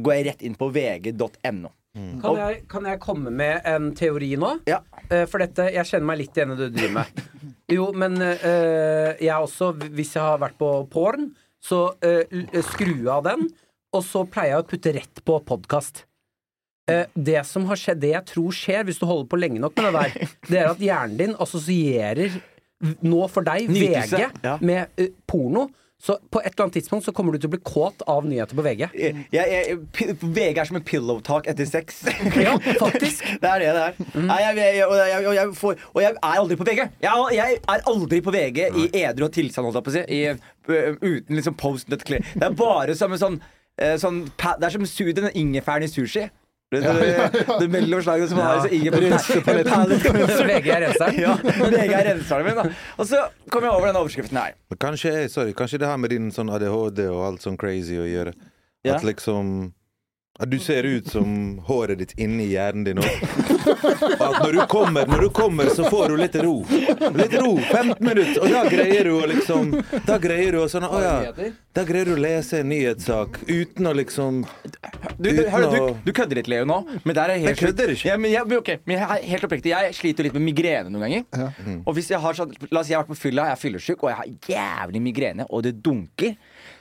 går jeg rett inn på vg.no. Kan, jeg, kan jeg komme med en teori nå? Ja. Uh, For dette, jeg kjenner meg litt igjen i det du driver med. Jo, men uh, jeg også, hvis jeg har vært på porn, så uh, skru av den, og så pleier jeg å putte rett på podkast. det som har skjedd, det jeg tror skjer hvis du holder på lenge nok med det der, det er at hjernen din assosierer nå for deg Nytelse, VG ja. med porno. Så på et eller annet tidspunkt så kommer du til å bli kåt av nyheter på VG. Jeg, jeg, VG er som en pillow talk etter sex. Ja, faktisk. Det er det det er. Nei, jeg, og, og, får, og jeg er aldri på VG. Jeg, er aldri på VG i edru og tilstand, holdt jeg på å si. I, uten liksom post nut clear. Det er bare som en sånn, eh, sånn Det er som den ingefæren i sushi. Det, det, det mellomslaget som har så ingefær VG er renseren. Ja, VG er renseren min, da. Og så kom jeg over denne overskriften her. Kanskje, sorry, kanskje det har med din sånn ADHD og alt sånn crazy å gjøre. Ja. At liksom du ser ut som håret ditt inni hjernen din òg. At når du kommer, når du kommer, så får du litt ro. Litt ro. 15 minutter. Og da greier du å liksom Da greier du å sånn Å ja. Da greier du å lese en nyhetssak uten å liksom Du, du, hør, du, du kødder litt, Leo, nå. Men der er jeg helt Jeg kødder ikke. Ja, men jeg, okay, men jeg helt oppriktig Jeg sliter litt med migrene noen ganger. Og hvis jeg har sånn La oss si jeg har vært på fylla, jeg er fyllesyk, og jeg har jævlig migrene, og det dunker,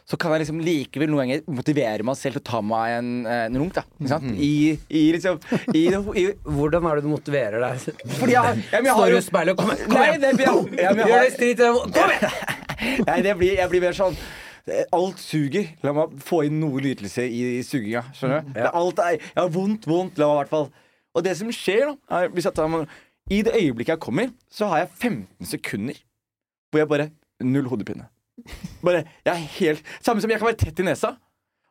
så kan jeg liksom likevel noen ganger motivere meg selv til å ta meg en, eh, en runk, da. Ikke sant? I, i liksom i, i, Hvordan er det du motiverer deg? Fordi jeg, jeg, jeg har Står jo du i speilet og Kom, kom igjen! ja, Gjør det stritt! Kom igjen! Nei, det blir, jeg blir mer sånn eh, Alt suger. La meg få inn noe nytelse i, i suginga. Skjønner du? Det er alt er, jeg har vondt, vondt. La meg i hvert fall Og det som skjer, da er, hvis jeg tar, I det øyeblikket jeg kommer, så har jeg 15 sekunder hvor jeg bare Null hodepine. Bare, jeg er helt Samme som jeg kan være tett i nesa.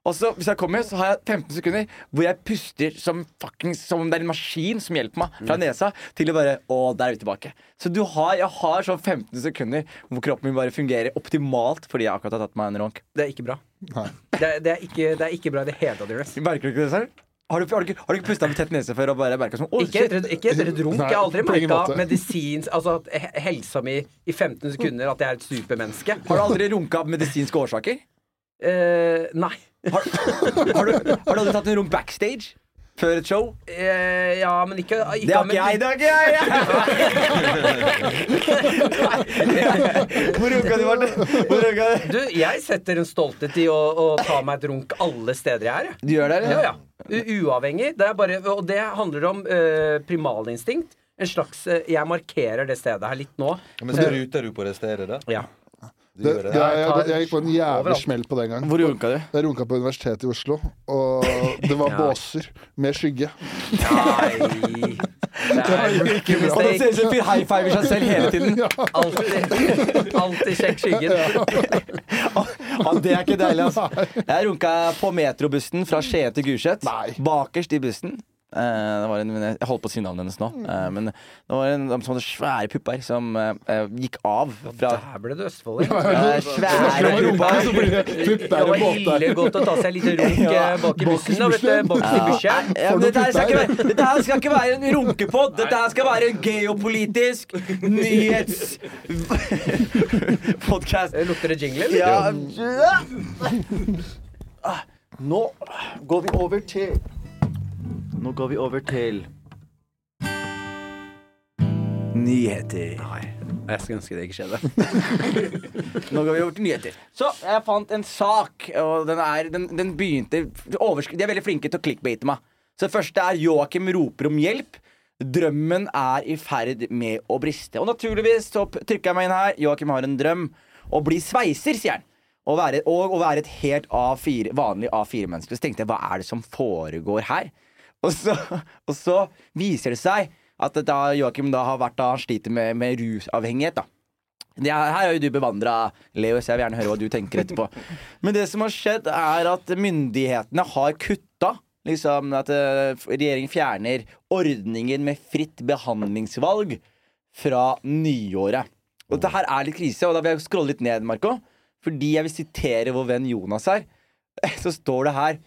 Og så hvis jeg kommer, så har jeg 15 sekunder hvor jeg puster som fucking, Som om det er en maskin som hjelper meg fra nesa, til å bare Å, der er vi tilbake. Så du har, jeg har sånn 15 sekunder hvor kroppen min bare fungerer optimalt fordi jeg akkurat har tatt meg en ronk. Det er ikke bra. Det, er- det, er, ikke, det er ikke bra i det hele tatt. Merker du ikke det selv? Har du, har du, har du ikke pusta med tett nese før og bare merka sånn Ikke etter, ikke etter et runk. Nei, Jeg har aldri merka medisinsk Altså helsa mi i 15 sekunder at jeg er et supermenneske. Har du aldri runka av medisinske årsaker? Uh, nei. Har, har, du, har du aldri tatt en runk backstage? Før et show? Eh, ja, men ikke, ikke Det har ikke jeg, det har ikke jeg! Hvor runka du, Martin? Hvor runka du? Du, jeg setter en stolthet i å, å ta meg et runk alle steder jeg er. Du gjør det, eller? Ja, ja. U- Uavhengig. Det er bare, og det handler om uh, primalinstinkt. En slags uh, Jeg markerer det stedet her litt nå. Men så ruter du på det stedet, da? Ja. Det, det, det? jeg, jeg gikk på en jævlig smell på den gang. Hvor runka du? Jeg runka på Universitetet i Oslo, og det var Ja. båser med skygge. Nei Det er ikke Og det ser ut mistake. som en fyr high fiver seg selv hele tiden. Alltid, alltid sjekk skyggen. Ja, det er ikke deilig, altså. Jeg runka på metrobussen fra Skien til Gulset. Bakerst i bussen. Eh, det var en, jeg holdt på å si navnet hennes nå. Eh, men det var en som hadde svære pupper som eh, gikk av fra Der ble du østfolding. Ja, Svære pupper. Det var ille godt å ta seg litt runk eh, bak i bussen. Da, vet du, bak i bussen. Ja, dette, her skal ikke være, dette her skal ikke være en runkepod. Dette her skal være en geopolitisk nyhets... Podcast. Lukter det jingle? eller? Ja. Ah, Nå går vi over til Nå går vi over til Nyheter. Nei, jeg skulle ønske det ikke skjedde. Nå går vi over til nyheter. Så jeg fant en sak, og den, er, den, den begynte De er veldig flinke til å clickbate meg. Så det første er Joakim roper om hjelp. Drømmen er i ferd med å briste. Og naturligvis så trykker jeg meg inn her. Joakim har en drøm. Å bli sveiser, sier han. Og være, og å være et helt A4, vanlig A4-menneske. Så tenkte jeg, hva er det som foregår her? Og så, og så viser det seg at da Joakim da har vært da han sliter med, med rusavhengighet, da. Det er, her er jo du bevandra, Leo, så jeg vil gjerne høre hva du tenker etterpå. Men det som har skjedd, er at myndighetene har kutta liksom At eh, regjeringen fjerner ordningen med fritt behandlingsvalg fra nyåret. Og dette her er litt krise, og da vil jeg scrolle litt ned, Marco. Fordi jeg vil sitere vår venn Jonas her. Så står det her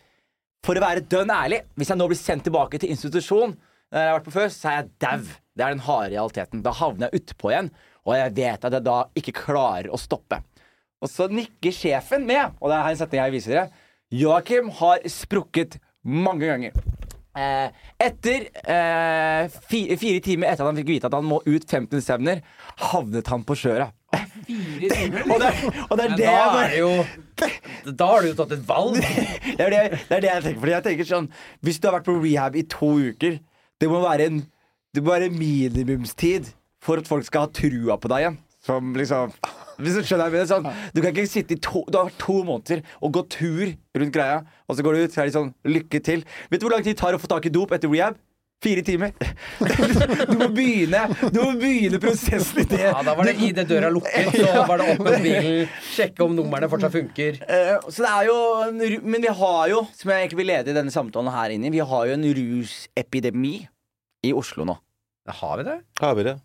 For å være dønn ærlig, hvis jeg nå blir sendt tilbake til institusjon, der jeg har vært på før, så er jeg dau. Det er den harde realiteten. Da havner jeg utpå igjen, og jeg vet at jeg da ikke klarer å stoppe. Og så nikker sjefen med, og det er en setning jeg viser dere. Joakim har sprukket mange ganger. Eh, etter eh, fi, fire timer etter at han fikk vite at han må ut 15 stevner, havnet han på sjøra. Og, det, og det er det da jeg er bare jo Da har du jo tatt et valg. det, er det, det er det jeg tenker. Fordi jeg tenker sånn Hvis du har vært på rehab i to uker, det må være en Det må være minimumstid for at folk skal ha trua på deg igjen. Som liksom Hvis du skjønner jeg mener, sånn, Du kan ikke sitte i to Du har to måneder og gå tur rundt greia, og så går du ut så er det sånn Lykke til. Vet du hvor lang tid det tar å få tak i dop etter rehab? Fire timer. Du må begynne Du må begynne prosessen i det. Ja, Da var det i det døra lukket, så var det opp med bilen, sjekke om numrene fortsatt funker. Eh, så det er jo en Men vi har jo, som jeg egentlig vil lede i denne samtalen her inne, vi har jo en rusepidemi i Oslo nå. Har vi det. Har vi det?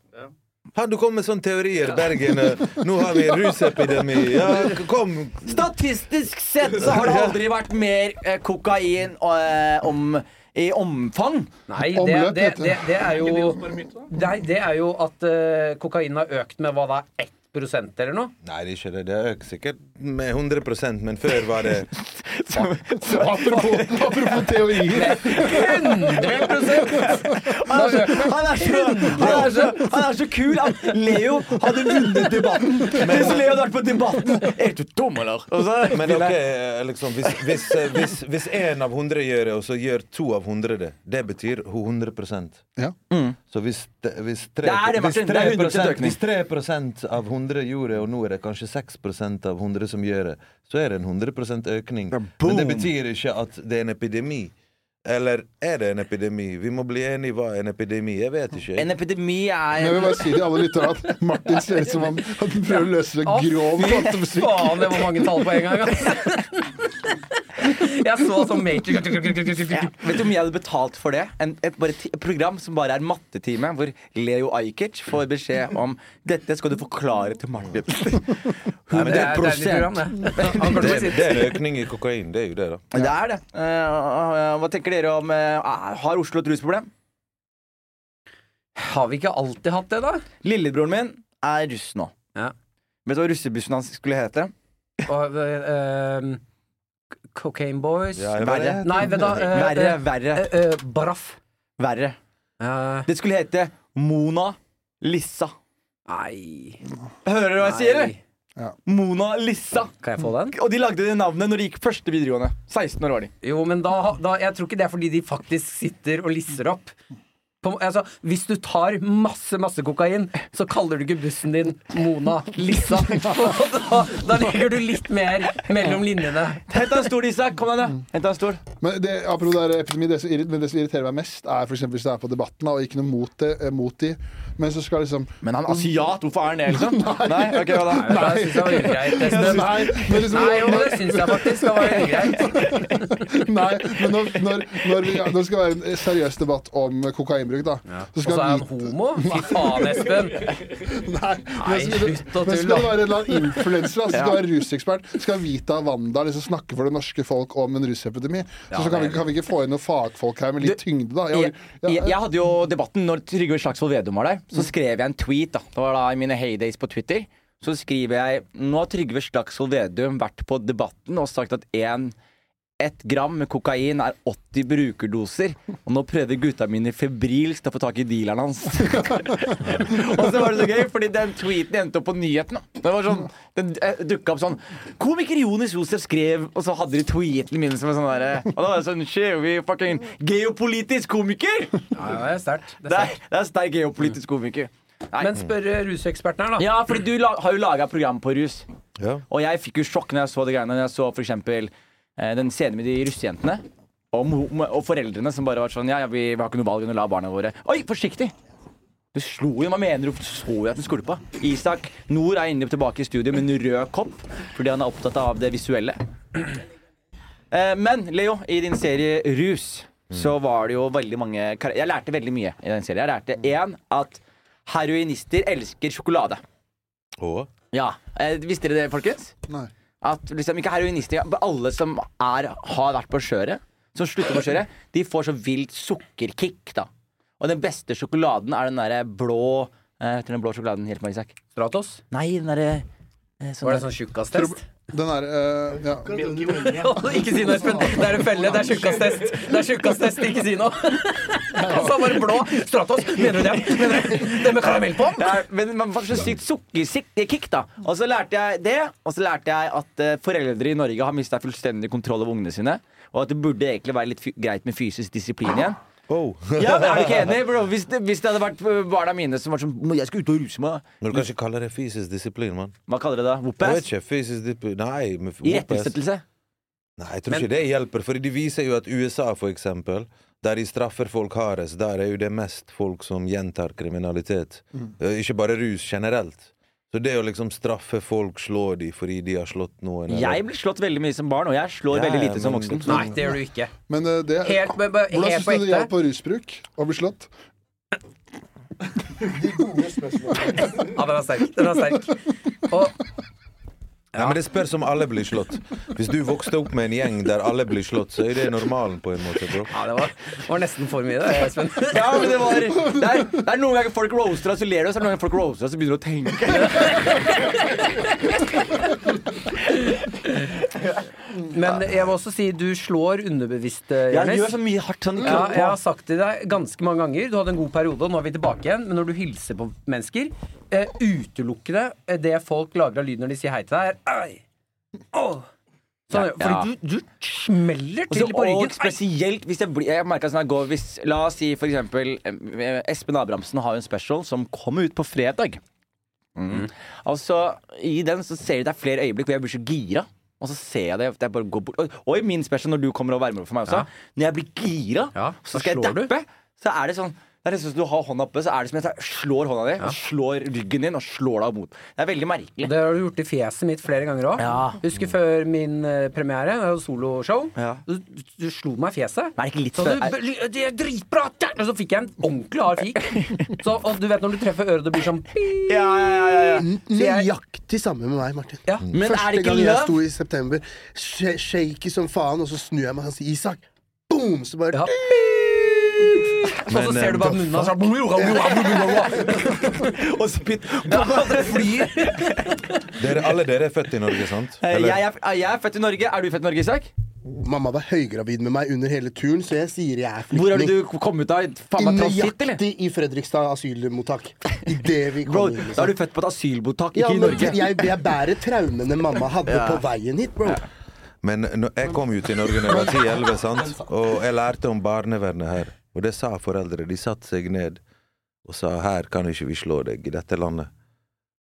Har du kommet med sånne teorier, Bergen? eh, Nå har vi en rusepidemi. Ja, kom! Statistisk sett så har det aldri vært mer eh, kokain og, om, i omfang. Nei, det, Omløp, det, det, det er jo Nei, det er jo at uh, kokain har økt med hva da, 1 eller noe? Nei, det er ikke det. Det har økt sikkert med 100% men før var det Apropos, apropos teorier. 100 Han er, så, han, er så, han, er så, han er så kul at Leo hadde vunnet debatten. Hvis Leo hadde vært på Debatten Er du dum, eller? Så, Men ok, eh, liksom, hvis, hvis, eh, hvis, hvis en av hundre gjør det, og så gjør to av hundre det, det betyr 100 Ja. Så hvis, hvis, tre, Det er det, Martin. hvis, Det er 100% økning. hvis 3 av 100 gjorde det, og nå er det kanskje 6% av 100 som gjør det, så er det en 100% økning. Men det betyr ikke at det er en epidemi. Eller er det en epidemi? Vi må bli enige hva er en epidemi. Jeg vet ikke. En epidemi Men jeg vil er bare si til alle lyttere at Martin ser ut som han, han prøver å løse grov fy faen, det var mange tall på en gang, ass. Jeg så sånn Matrix ja, Vet du hvor mye jeg hadde betalt for det? En, et, et, et program som bare er mattetime, hvor Leo Ajkic får beskjed om Dette skal du forklare til Martin. Nei, Men det er et deilig program, det. Det, er en økning i kokain. Det er jo det, da. Det er det. Uh, hva tenker dere om uh, Har Oslo et rusproblem? Har vi ikke alltid hatt det, da? Lillebroren min er russ nå. Ja. Vet du hva russebussen hans skulle hete? Og, ehm, Cocaine Boys Ja, Verre. vet. Nei, vent da. Uh, Verre, eh, verre, Uh, uh, Baraff. verre. Eh, Det skulle hete Mona Lissa. Nei Hører du hva jeg sier? eller? Ja. Mona Lissa. Kan jeg få den? Og de lagde det navnet når de gikk første videregående. 16 år var de. Jo, men da, da Jeg tror ikke det er fordi de faktisk sitter og lisser opp. På, altså, hvis du tar masse masse kokain, så kaller du ikke bussen din Mona Lissa. Da, da legger du litt mer mellom linjene. Hent deg en stol, Isak. Kom igjen, da. Hent deg en stol. Men det, apropos det epidemi, det som, men det som irriterer meg mest, er for eksempel hvis det er på Debatten, og ikke noe mot, det, eh, mot de, men så skal liksom Men han er asiat. Hvorfor er han det, liksom? Nei, ok, hva da? Nei, det syns jeg var ugreit. Nei, liksom, Nei, jo, det syns jeg faktisk. Var ugreit. Nei, men når, når, når, vi, når det skal være en seriøs debatt om kokainbruk, da så Og så er han vite... homo? Fy faen, Espen. Nei, slutt å men tulle, skal du være en eller annen influenser altså, skal være rusekspert, skal Vita Wanda liksom snakke for det norske folk om en rusepidemi, så, så kan, vi, kan vi ikke få inn noen fagfolk her med litt tyngde, da? Jeg, Jeg, jeg, jeg hadde jo debatten når Trygve Slagsvold Vedum var der. Så skrev jeg en tweet. da Det var da i mine heydays på Twitter. Så skriver jeg Nå har Trygve Slagsvold Vedum vært på Debatten og sagt at en ett gram med kokain er 80 brukerdoser. Og nå prøver gutta mine febrilsk å få tak i dealeren hans. og så var det så gøy, fordi den tweeten endte opp på nyhetene. Det var sånn, Den eh, dukka opp sånn Komiker Jonis Josef skrev, og så hadde de tweeten min som en sånn derre Og da var det sånn Shit, vi fucking geopolitisk komiker! Ja, det er sterkt. Det er sterkt. er, det er sterk geopolitisk komiker. Nei. Men spør eh, ruseksperten her, da. Ja, fordi du la, har jo laga program på rus. Ja. Og jeg fikk jo sjokk når jeg så de greiene. Når jeg så for eksempel den scenen med de russejentene. Og, og foreldrene som bare var sånn Ja, ja, vi, vi har ikke noe valg enn å la barna våre Oi, forsiktig! Du slo jo, hva mener du? Så jo at den skulpa. Isak Nord er inne tilbake i studio med en rød kopp fordi han er opptatt av det visuelle. Eh, men Leo, i din serie Rus så var det jo veldig mange Jeg lærte veldig mye i den serien. Jeg lærte én at heroinister elsker sjokolade. Og Ja, eh, Visste dere det, folkens? Nei. At liksom, ikke heroinister, alle som er, har vært på skjøret, som slutter på skjøret, de får så vilt sukkerkick, da. Og den beste sjokoladen er den derre blå eh, Heter den blå sjokoladen? Hjelp meg, Isak. Stratos? Nei, den derre eh, sånn Var det der- sånn tjukkastest? Den er eh, ja. ikke si noe, Espen. Det er en felle. Det er tjukkastest. Det er tjukkastest. Ikke si noe. Og så bare blå. Stratos. Mener du det? Mener du det med karamell på? Det er, men man får så sykt sukkerkick, da. Og så lærte jeg det. Og så lærte jeg at eh, foreldre i Norge har mista fullstendig kontroll over ungene sine. Og at det burde egentlig være litt greit med fysisk disiplin igjen. Oh. Ja, men Er du ikke enig? Bro? Hvis, det, hvis det hadde vært eh, barna mine som var sånn Jeg skal ut og ruse meg. Men du kan ikke kalle det fysisk disiplin, mann. Hva kaller det? da? vet Whoop-ass? Irettesettelse? Nei, jeg tror ikke det hjelper. For de viser jo at USA, for eksempel, der de straffer folk hardest, der er jo det mest folk som gjentar kriminalitet. Mm. Ikke bare rus generelt. Så det å liksom straffe folk, slå de fordi de har slått noen eller- Jeg blir slått veldig mye som barn, og jeg slår Ja, veldig lite lite som men- voksen. Nei, det gjør du ikke. Men uh, det Helt, men, men, Hvordan helt syns du det hjalp på rusbruk å bli slått? Ja, den er sterk. Den er sterk. Og Nei, men Det spørs om alle blir slått. Hvis du vokste opp med en gjeng der alle blir slått, så er det normalen på en måte, bro. ja, det var, var nesten for mye, det, Espen. Ja, men det var Det er, det er noen ganger folk roaster deg, så ler du, og så er det noen ganger folk roaster deg, så begynner du å tenke. Men jeg må også si du slår underbevisst, eh, Jeg gjør så mye hardt sånn i Ja, jeg har sagt til deg ganske mange ganger Du hadde en god periode, og nå er vi tilbake igjen. Men når du hilser på mennesker, eh, utelukkende eh, det folk lager av lyd når de sier hei til deg, er Ei! Sånn, Ja, ja. Fordi du, du smeller til på ryggen. Og spesielt hvis jeg blir Jeg merker sånn jeg går hvis, La oss si for eksempel eh, Espen Abrahamsen har jo en special som kommer ut på fredag. Mm. Altså, I den så ser du det er flere øyeblikk hvor jeg blir så gira. Og så ser jeg det. jeg bare går bort Og, i min special, når du kommer og varmer opp for meg også, når jeg blir gira, så skal jeg slår du. dappe, så er det sånn det er nesten som du har hånda oppe, så er det som jeg slår hånda di, ja. slår ryggen din og slår deg mot. Det er veldig merkelig. Det har du gjort i fjeset mitt flere ganger òg. Ja. Husker før min eh, premiere, soloshow. Ja. Du, du slo meg i fjeset. Men er det ikke litt Så du, det er dritbra! der! Og så fikk jeg en ordentlig hard fik. Så, og du vet når du treffer øret, det blir sånn Ja, ja, ja. Nøyaktig samme med meg, Martin. Ja. Men er Første det ikke gang jeg sto i september, sh- shaky som faen, og så snur jeg meg og sier Isak. Boom! Så bare Ja. Og så ser du eh, bare munnen hans sånn Og spytt. Dere det flyr. Dere, alle dere er født i Norge, sant? Eh, Jeg er, jeg er født i Norge. Er du født i Norge, Isak? Mamma var høygravid med meg under hele turen, så jeg sier jeg er flyktning. Hvor er det du kom ut av? Faen meg transitt, eller? Nøyaktig i Fredrikstad asylmottak. Idet vi Bro, inn, liksom. da er Liksom. du født på et asylmottak, Ja, ikke i Norge. jeg, jeg bærer traumene mamma hadde på veien hit, bro. Men nå- jeg kom jo til Norge da jeg var 10-11, sant? og jeg lærte om barnevernet her. Og det sa foreldre. De satte seg ned og sa her kan ikke vi slå deg i dette landet.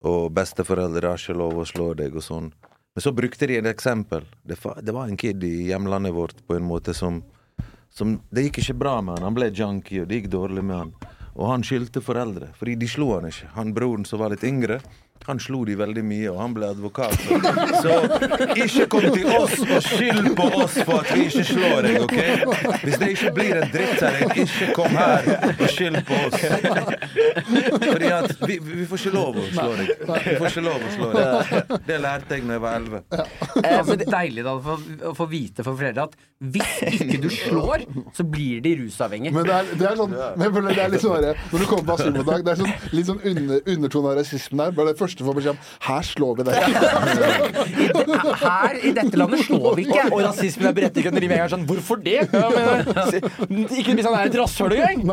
Og besteforeldre har ikke lov å slå deg og sånn. Men så brukte de et eksempel. Det, var en kid i hjemlandet vårt på en måte som, som Det gikk ikke bra med han. Han ble junkie, og det gikk dårlig med han. Og han skyldte foreldre, fordi de slo han ikke. Han broren som var litt yngre, han slo de veldig mye, og han ble advokat. Så ikke kom til oss og skyld på oss for at vi ikke slår deg, OK? Hvis det ikke blir en drittkjerring, ikke kom her og skyld på oss. Fordi at vi, vi får ikke lov å slå deg. Vi får ikke lov å slå deg. Det lærte jeg da jeg var elleve. Det er det... deilig da få, å få vite for foreldre at hvis ikke du slår, så blir de rusavhengige. Men det er, det er sånn men det er litt sånn Når du kommer på asylmottak, det er sånn, litt sånn under, undertone av rasismen der. Bare det første får beskjed om Her slår vi deg. I her i dette landet slår vi ikke. Og rasismen er berettiget når de med en gang sånn Hvorfor det? Ja, men, ikke hvis han er et rasshøl engang!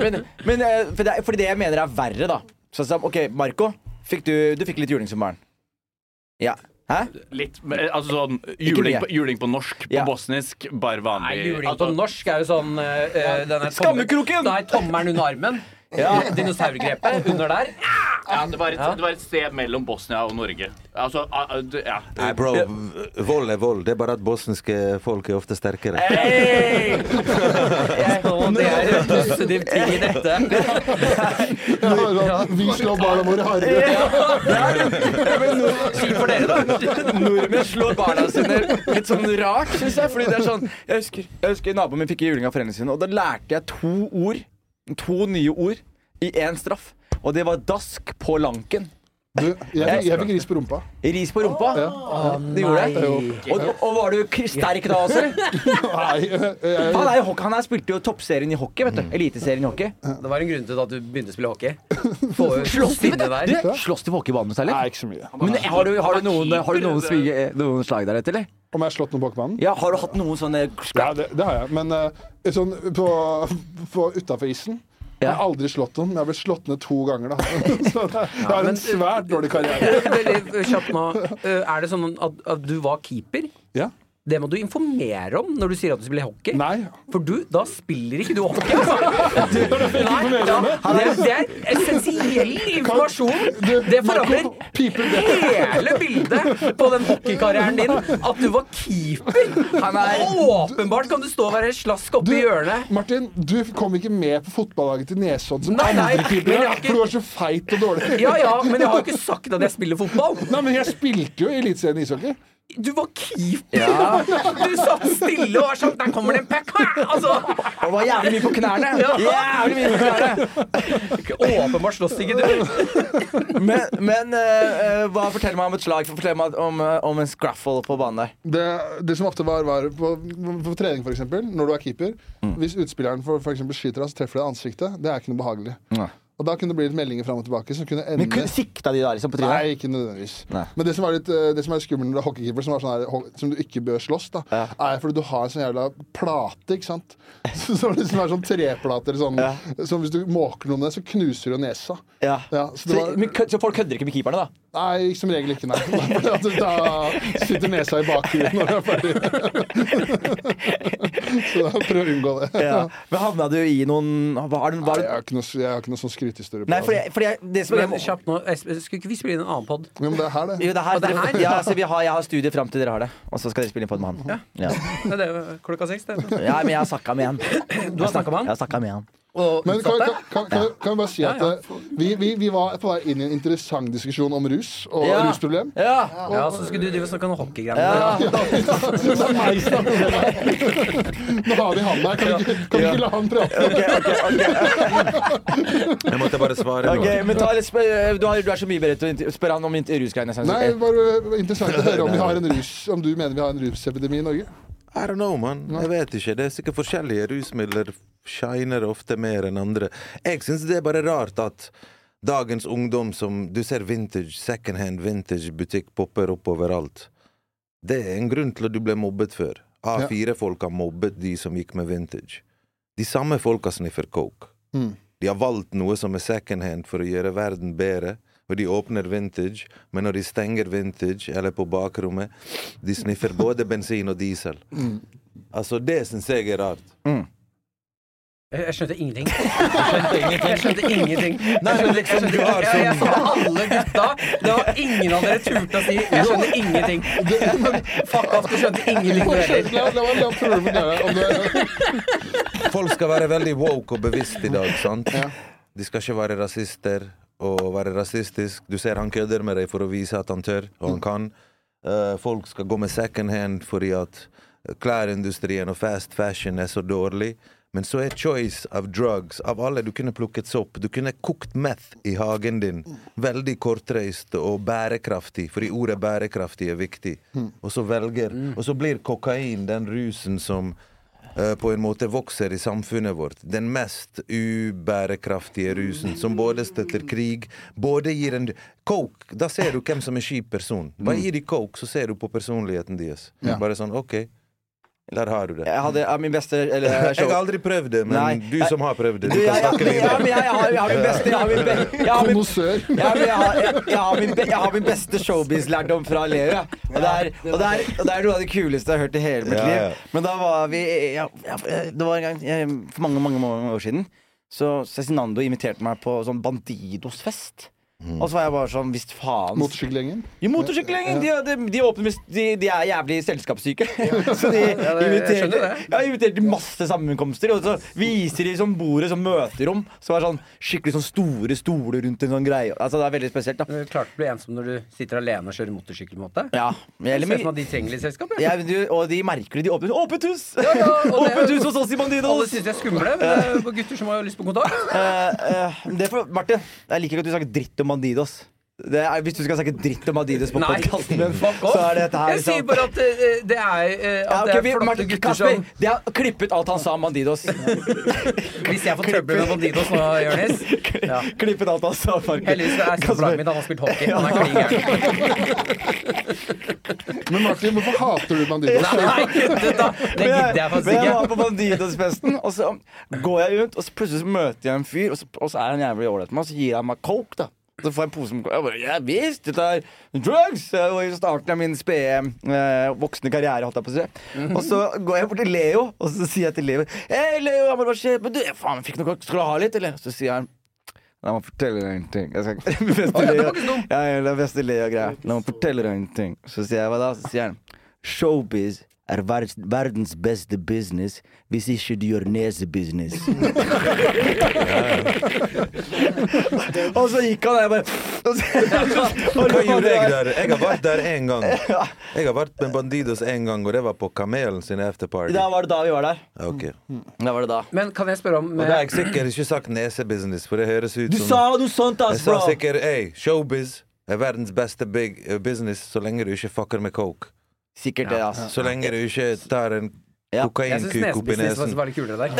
Men, men eh, for det, er- fordi det jeg mener er verre, da. Sånn som, OK, Marco. Fikk du, du fikk litt juling som barn? Ja. Hæ? Litt, altså sånn juling på, juling på norsk, på Ja. bosnisk, bare vanlig. Nei, juling på altså, norsk er jo sånn uh, Skammekroken! Er tommelen under armen. Dinosaurgrepet under der. ja, det, var et, det var et sted mellom Bosnia og Norge. Altså, ja. Nei, bro. Vold er vold. Det er bare at bosniske folk er ofte sterkere. Hey! Og det er en positiv ting i dette. Ja, vi slår barna våre hardere. Synd for dere, da. Nordmenn slår barna sine litt sånn rart, syns jeg. Fordi det er sånn Jeg husker, jeg husker naboen min fikk juling av foreldrene sine, og da lærte jeg to ord. To nye ord i én straff. Og det var dask på lanken. Du, jeg, jeg fikk ris på rumpa. Ris på rumpa. Det gjorde jeg. Og, og var du sterk da også? Nei, jeg, Han, er hockey- han er spilte jo toppserien i hockey. vet du Eliteserien i hockey. Det var en grunn til at du begynte å spille hockey. Slåss de, du? slåss de på hockeybanen særlig? Nei, ikke så mye. Men har du, har du noen, har du noen, svige, noen slag der etter, eller? Om jeg har slått noen på banen? Ja, Har du hatt noen sånne Ja, det, det har jeg. Men eh, sånn på, på utafor isen Jeg har aldri slått noen, men jeg har blitt slått ned to ganger. da Så det, jeg har en svært dårlig karriere. Veldig kjapt nå. Eh, Er det sånn at, at du var keeper? Ja. Det må du informere om når du sier at du spiller hockey. Nei. For du, da spiller ikke du hockey, altså! Nei, da, det, det er essensiell informasjon! Det forandrer hele bildet på den hockeykarrieren din. At du var keeper! Han er Åpenbart kan du stå og være slask oppe i hjørnet. Martin, du kom ikke med på fotballaget til Nesodden som Nei, nei, andre keepere, ikke- for du var så feit og dårlig. Ja ja, men jeg har jo ikke sagt at jeg spiller fotball. Nei, men jeg spilte jo i Eliteserien ishockey. Du var keeper! Du satt stille og var sånn Der kommer det en puck! Altså, Og var jævlig mye på knærne! Jævlig mye på knærne åpenbart slåss ikke du. Men, men eh, hva fortell meg om et slag. Fortell meg om, eh, om en scraffle på banen der. Det, det som ofte var, var på, på trening, eksempel, når du er keeper Hvis utspilleren for, for skyter deg, så treffer det ansiktet. Det er ikke noe behagelig. Nei. Og da kunne det bli litt meldinger fram og tilbake som kunne ende Men kunne sikta de da liksom på trynet? Nei, ikke nødvendigvis. Nei. Men det som er litt eh, Det som er skummelt med hockeykeeper, som, er sånn her, som du ikke bør slåss, da, Ja. er fordi du har en sånn jævla plate, ikke sant? Som liksom er sånn treplater sånn, Ja. Som hvis du måker noe det så knuser du nesa. Ja. Ja, så så, det var- men, så folk kødder ikke med keeperne, da? Nei, som regel ikke, nei. Da sitter nesa i bakhjulet når du er ferdig. Så prøv å unngå det. Ja. Men havna du i noen Var det, var Nei, jeg har ikke noe, jeg har ikke noe sånn skrytehistorie på Nei, for jeg, for jeg, det som Men kjapt nå, skulle ikke vi spille inn en annen pod? Jo, men det er her, det. jo, det her, det her? Ja, altså, vi har, jeg har studiet fram til dere har det. Og så skal dere spille inn pod med han. Ja. Det er det, klokka seks, det. Ja, men jeg har snakka med han. Du har snakka med Jeg har snakket med han. Og Men kan, kan, kan, kan, kan jeg bare si at Ja, ja. eh, vi, vi, vi var på vei inn i en interessant diskusjon om rus og Ja. rusproblem. Ja. Ja, så skulle du drive og snakke om hockeygreiene. Ja. Det er meg som er problemet. Nå har vi han der. Kan vi ikke, kan vi ikke la han prate? Ok, ok, ok. Jeg måtte bare svare Ok, nå. men ta, litt du, har, du er så mye bedre til å inter- spørre han om rusgreiene. Nei, Nei, bare interessant å høre om vi har en rus Om du mener vi har en rusepidemi i Norge. I don't know, man. Jeg vet ikke. Det er sikkert forskjellige rusmidler. Shiner ofte mer enn andre. Jeg syns det er bare rart at dagens ungdom som Du ser vintage, second hand vintage butikk popper opp overalt. Det er en grunn til at du ble mobbet før. A4-folka mobbet de som gikk med vintage. De samme folka sniffer coke. Mm. De har valgt noe som er second hand for å gjøre verden bedre, og de åpner vintage, men når de stenger vintage, eller på bakrommet, de sniffer både bensin og diesel. Altså, det syns jeg er rart. Jeg, jeg skjønte ingenting. Jeg skjønte ingenting. Jeg skjønte, jeg skjønte, har sånn jeg så alle gutta. Det var ingen av dere turte å si 'jeg skjønner ingenting'. Fuck off, du skjønte ingenting du heller. Folk skal være veldig woke og bevisst i dag, sant? De skal ikke være rasister og være rasistisk. Du ser han kødder med deg for å vise at han tør, og han kan. Uh, folk skal gå med second hand fordi at klærindustrien og fast fashion er så dårlig. Men så er choice av drugs Av alle du kunne plukket sopp Du kunne kokt meth i hagen din. Veldig kortreist og bærekraftig, fordi ordet bærekraftig er viktig. Og så velger Og så blir kokain den rusen som eh, på en måte vokser i samfunnet vårt. Den mest ubærekraftige rusen, som både støtter krig, både gir en Coke, da ser du hvem som er kjip person. Bare gir de coke, så ser du på personligheten deres. Bare sånn, OK. Eller har du det? Jeg hadde ja, min beste eller, Jeg jeg har aldri prøvd det, men Nei. du som har prøvd det, Du, kan snakke videre. jeg, har, min beste Jeg har min, beste showbiz-lærdom fra Leo. Og det, og, og det er noe av det kuleste jeg har hørt i hele mitt Ja, ja. liv. Men da var vi ja, ja, Det var en gang for mange, mange, mange år siden. Så Cezinando inviterte meg på sånn Bandidos-fest. Og så var jeg bare sånn Visst faen. Motorsykkelgjengen. Jo, motorsykkelgjengen! De, de, de, åpner de, de er jævlig selskapssyke. Så de Ja, det- jeg inviterte, ja, inviterte masse sammenkomster. Og så viser de sånn bordet som møterom. Så var det sånn skikkelig sånn store stoler rundt en sånn greie. Altså Det er veldig spesielt. da Du klarte å bli ensom når du sitter alene og kjører motorsykkel. på en måte. Ja, Det eller, ser ut som at de trenger litt selskap. Ja. ja, men du, Og de merker det. De åpner åpent hus! Ja, ja, og det- åpent hus hos oss i Alle Bandidos! syns jeg er skumle, men det er gutter som har lyst på kontakt. Eh, eh, det er for, Martin, jeg liker ikke at du snakker dritt om Bandidos. Det er, hvis du skal snakke dritt om Adidas på podkasten så er dette her Jeg sier liksom- bare at eh, det er, uh, at Ja, det er vi, flotte Martin, gutter Kasper, som de har klippet alt han sa om Bandidos. Hvis jeg får trøbbel med Bandidos nå, Jonis ja. klippet alt han sa. Martin. Heldigvis er stopplaget mitt. Han har spilt hockey. Han er klin gæren. Men Martin, hvorfor hater du Bandidos? Nei, guttet, da! Det gidder jeg faktisk Men jeg var på Bandidos-festen, og så går jeg rundt, og så plutselig møter jeg en fyr, og så, og så er han jævlig ålreit med meg, og så gir han meg coke, da. Så får jeg en pose med. Jeg bare, ja visst, dette er drugs! Og i starten av min spede eh, voksne karriere, holdt jeg på å si. Og så går jeg bort til Leo, og så sier jeg til Leo Hei, Leo, jeg må bare se, men du, faen, jeg fikk noe? Skal du ha litt, eller? Så sier han La meg fortelle deg en ting. Jeg skal, beste Leo, ja, ja, det er beste Leo-greia. La meg fortelle deg en ting. Så sier jeg hva da? Så sier han Showbiz er verdens beste business hvis ikke du gjør nesebusiness. og så gikk han, og jeg bare Hva gjorde jeg der? Jeg har vært der én gang. Jeg har vært med Bandidos én gang, og det var på Kamelen sin afterparty. Da var det da vi var der. Okay. Da var det da. Men kan jeg spørre om Og da har eh, jeg sikkert ikke sagt nesebusiness, for det høres ut Du som sa noe sånt, Jeg sa sikkert hey, showbiz er verdens beste big eh, business så lenge du ikke fucker med coke. Sikkert det, altså. Så lenge du ikke tar en Ja. Jeg syns kokainkuk oppi nesebusiness var, nesen. var litt kulere der.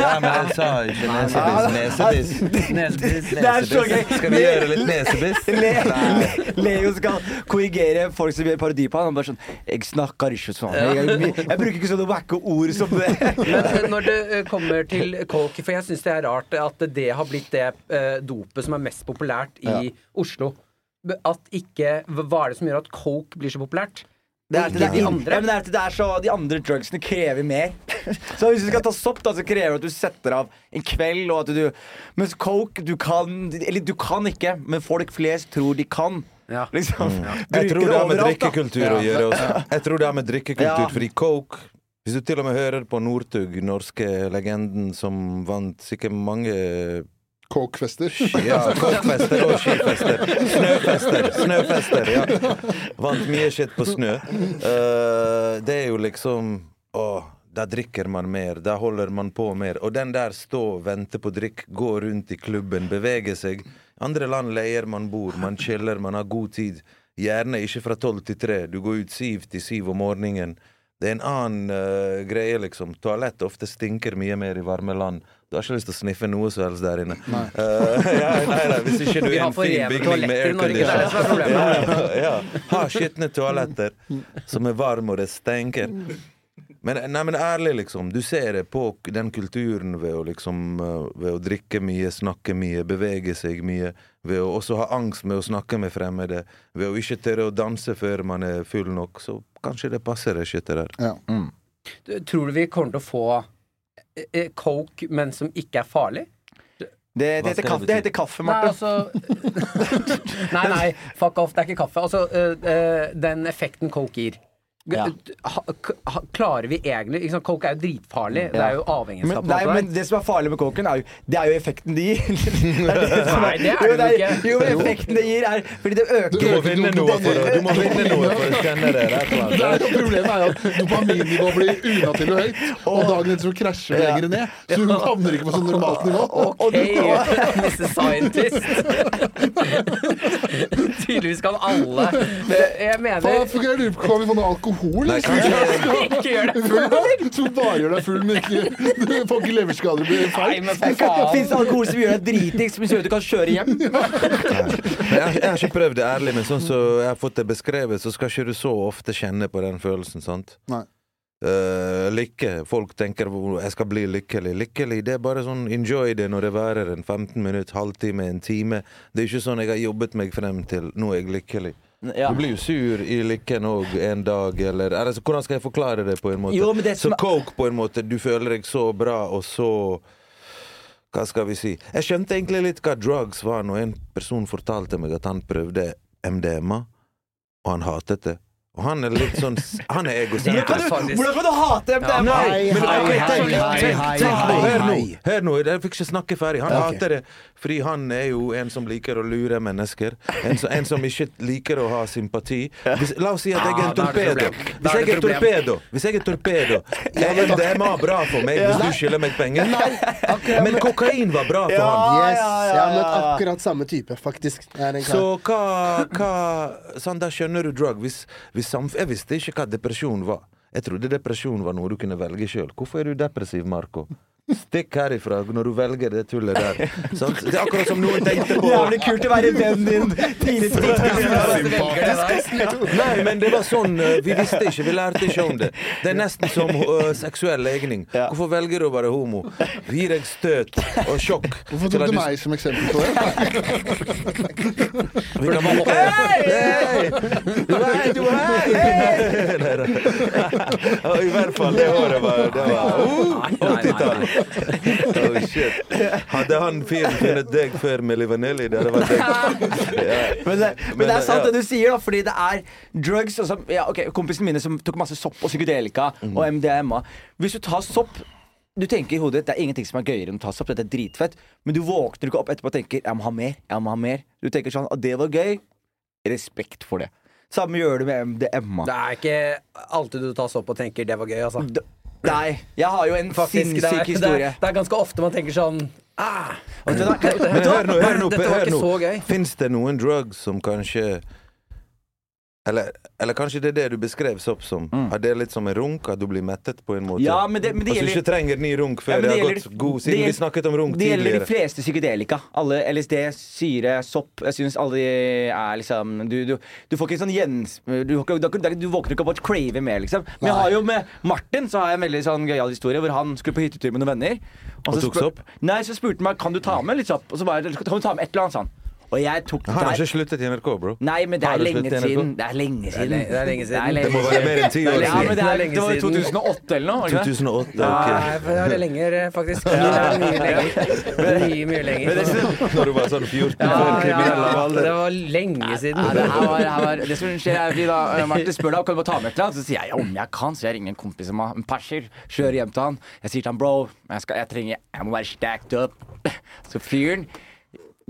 Ja, men jeg sa ikke nesebiss. Nesebiss. nesebiss. Det er så gøy! Skal vi gjøre litt nesebiss? Le, Le, Leo skal korrigere folk som gjør parodi på han. Han bare sånn Jeg snakker ikke sånn. Jeg, jeg, jeg bruker ikke sånne wacke ord som det. Men når det eh, kommer til coke, for jeg syns det er rart at det har blitt det eh, dopet som er mest populært i Oslo. At ikke Hva er det som gjør at coke blir så populært? Det er, det, er, de andre? Ja, men det, er, det er så De andre drugsene krever mer. Så hvis du skal ta sopp, da så krever det at du setter av en kveld, og at du Mens coke, du kan Eller du kan ikke, men folk flest tror de kan. Ja. Liksom. Jeg tror det har med da. drikkekultur å gjøre også. Jeg tror det har med drikkekultur, Ja. fordi coke Hvis du til og med hører på Northug, norske legenden som vant sikkert mange Coke-fester. Ja, kåkfester og skifester. Snøfester. Snøfester, ja. Vant mye skitt på snø. Uh, det er jo liksom Å, da drikker man mer. Da holder man på mer. Og den der stå, vente på drikk, gå rundt i klubben, bevege seg. Andre land leier man bord, man chiller, man har god tid. Gjerne ikke fra tolv til tre. Du går ut syv til syv om morgenen. Det er en annen uh, greie, liksom. Toalett ofte stinker mye mer i varme land. Du har ikke lyst til å sniffe noe som helst der inne. Eh, ja, nei, nei, hvis ikke du er i en fin bygning med problemet. Ja, ja. Ha skitne toaletter som er varme og det stenker. Men, nei, men ærlig, liksom. Du ser det på den kulturen ved å liksom eh, Ved å drikke mye, snakke mye, bevege seg mye. Ved å også ha angst med å snakke med fremmede. Ved å ikke tørre å danse før man er full nok. Så kanskje det passer, det skittet der. Ja. Tror du vi kommer til å få coke, men som ikke er farlig? Det, det, heter kaffe, det det heter kaffe, Nei, altså Nei, nei, fuck off, det er ikke kaffe. Altså, øh, den effekten coke gir. Ja. Klarer vi egentlig liksom, Coke er jo dritfarlig. Det er jo Men, avhengighetsskap. nei, men det som er farlig med coken, er jo, det er jo effekten det gir. Det er det som Nei, det er jo, det jo ikke. Jo, effekten det gir, er fordi det øker Du må finne noe for å- Du må vinne noe for å kjenne det. Der, er er, problemet er jo at dopaminnivået blir unaturlig høyt, og dagen etter så krasjer det lenger ned. Så du havner ikke på sånn normalt nivå. OK, Mr. Scientist. Tydeligvis kan alle. Eh, Jeg mener Hva lurer Kan vi få noe alkohol? Nei, liksom? Ikke gjør deg full, eller? Som bare gjør deg full, men ikke du får ikke leverskader blir feil. Fins alkohol som gjør deg dritings, som gjør at du kan kjøre hjem? Jeg, jeg har ikke prøvd det ærlig, men sånn som jeg har fått det beskrevet, så skal ikke du så ofte kjenne på den følelsen, sant? Nei. Uh, lykke. Folk tenker jeg skal bli lykkelig. Lykkelig, det er bare sånn enjoy det når det værer en 15 minutter, halvtime, en time. Det er ikke sånn jeg har jobbet meg frem til nå er jeg lykkelig. Ja. Du blir jo sur i lykken òg en dag, eller altså, Hvordan skal jeg forklare det på en måte? Jo, det som Så coke, på en måte, du føler deg så bra, og så hva skal vi si? Jeg skjønte egentlig litt hva drugs var når en person fortalte meg at han prøvde MDMA, og han hatet det. Og han er litt sånn Han er egosentrisk. Hvordan kan du, hvordan kan du hate MDMA? Nei, men hei, hei, tenk, hei, hei, hei, hør nå, hei. hør nå, jeg fikk ikke snakke ferdig. Han hater det fordi han er jo en som liker å lure mennesker. En, som- en som ikke liker å ha sympati. Hvis, la oss si at jeg er Ah, en det torpedo. Hvis jeg er torpedo, hvis jeg er torpedo er MDMA bra for meg hvis du skylder meg penger? Men kokain var bra for ham han. Yes, ja, ja, jeg har møtt akkurat samme type, faktisk. Så hva, hva Sander, skjønner du drug. Hvis, jeg visste ikke hva depresjon var. Jeg trodde depresjon var noe du kunne velge sjøl. Hvorfor er du depressiv, Marco? Stikk herifra når du velger det tullet der. Sånn, Det er akkurat som noen tenkte på Jævlig kult å være vennen din. Tidlig Nei, men det var sånn eh, Vi visste ikke, vi lærte ikke om det. Det er nesten som uh, seksuell legning. Hvorfor velger du å være homo? Vi gir deg støt og sjokk. Hvorfor tok du meg som eksempel på det? Vi kan bare Hei! Du hei, hei! I hvert fall, det året var, det var uh, 80-tall. Oh, shit. Hadde han fyren funnet deg før med Livanelli, Det hadde vært deg. Ja. Men det, men det er sant ja. det du sier, da, fordi det er drugs og så, ja, okay, Kompisene mine som tok masse sopp og psykedelika og MDMA. Hvis du tar sopp Du tenker i hodet det er ingenting som er gøyere enn å ta sopp. Dette er dritfett. Men du våkner ikke opp etterpå og tenker jeg må ha mer. jeg må ha mer Du tenker sånn at det var gøy. Respekt for det. Samme gjør du med MDMA. Det er ikke alltid du tar sopp og tenker 'det var gøy', altså. D- Nei, jeg har jo en Faktisk, det, er, sinnssyk det, er, det er ganske ofte man tenker sånn ah, hør nå, hør nå. Fins det noen drugs som kanskje eller, eller kanskje det er det du beskrev sopp som. Er det litt som en runk, at du blir mettet på en måte. Mm. Ja, men det- men det At du ikke trenger ny runk før Ja, det, det har gjelder- gått god Siden vi snakket om runk tidligere. Det gjelder de fleste psykedelika. Alle LSD, syre, sopp. Jeg syns alle de er liksom Du, du, du får ikke en sånn gjens... Du, du, våkner ikke opp og craver mer, liksom. Men jeg har jo med Martin så har jeg en veldig sånn gøyal historie hvor han skulle på hyttetur med noen venner. Og så tok sopp? Nei, så spurte han meg kan du ta med litt sopp. Og så bare kan du ta med et eller annet, han. Og jeg tok det Han har ikke sluttet i NRK, bro. Nei, men det er lenge siden. Det er lenge siden. det er lenge siden. Det må være mer enn ti år Ja, men det, er lenge det var i 2008 eller noe? var det 2008, Nei, ok. for det er lenger, faktisk. Det er mye lenger. Mye, mye lenger. Når du var sånn 14 Ja, før kriminell av alder. det var lenge siden. Ja, det, her var, det, her var, det som skjer er fordi da eh, Martin spør deg om du må ta med et eller annet, så sier jeg ja, om jeg kan. Så jeg ringer en kompis som har en perser, kjører hjem til han. Jeg sier til han bro, jeg, skal, jeg trenger Jeg må være stacked up. Så fyren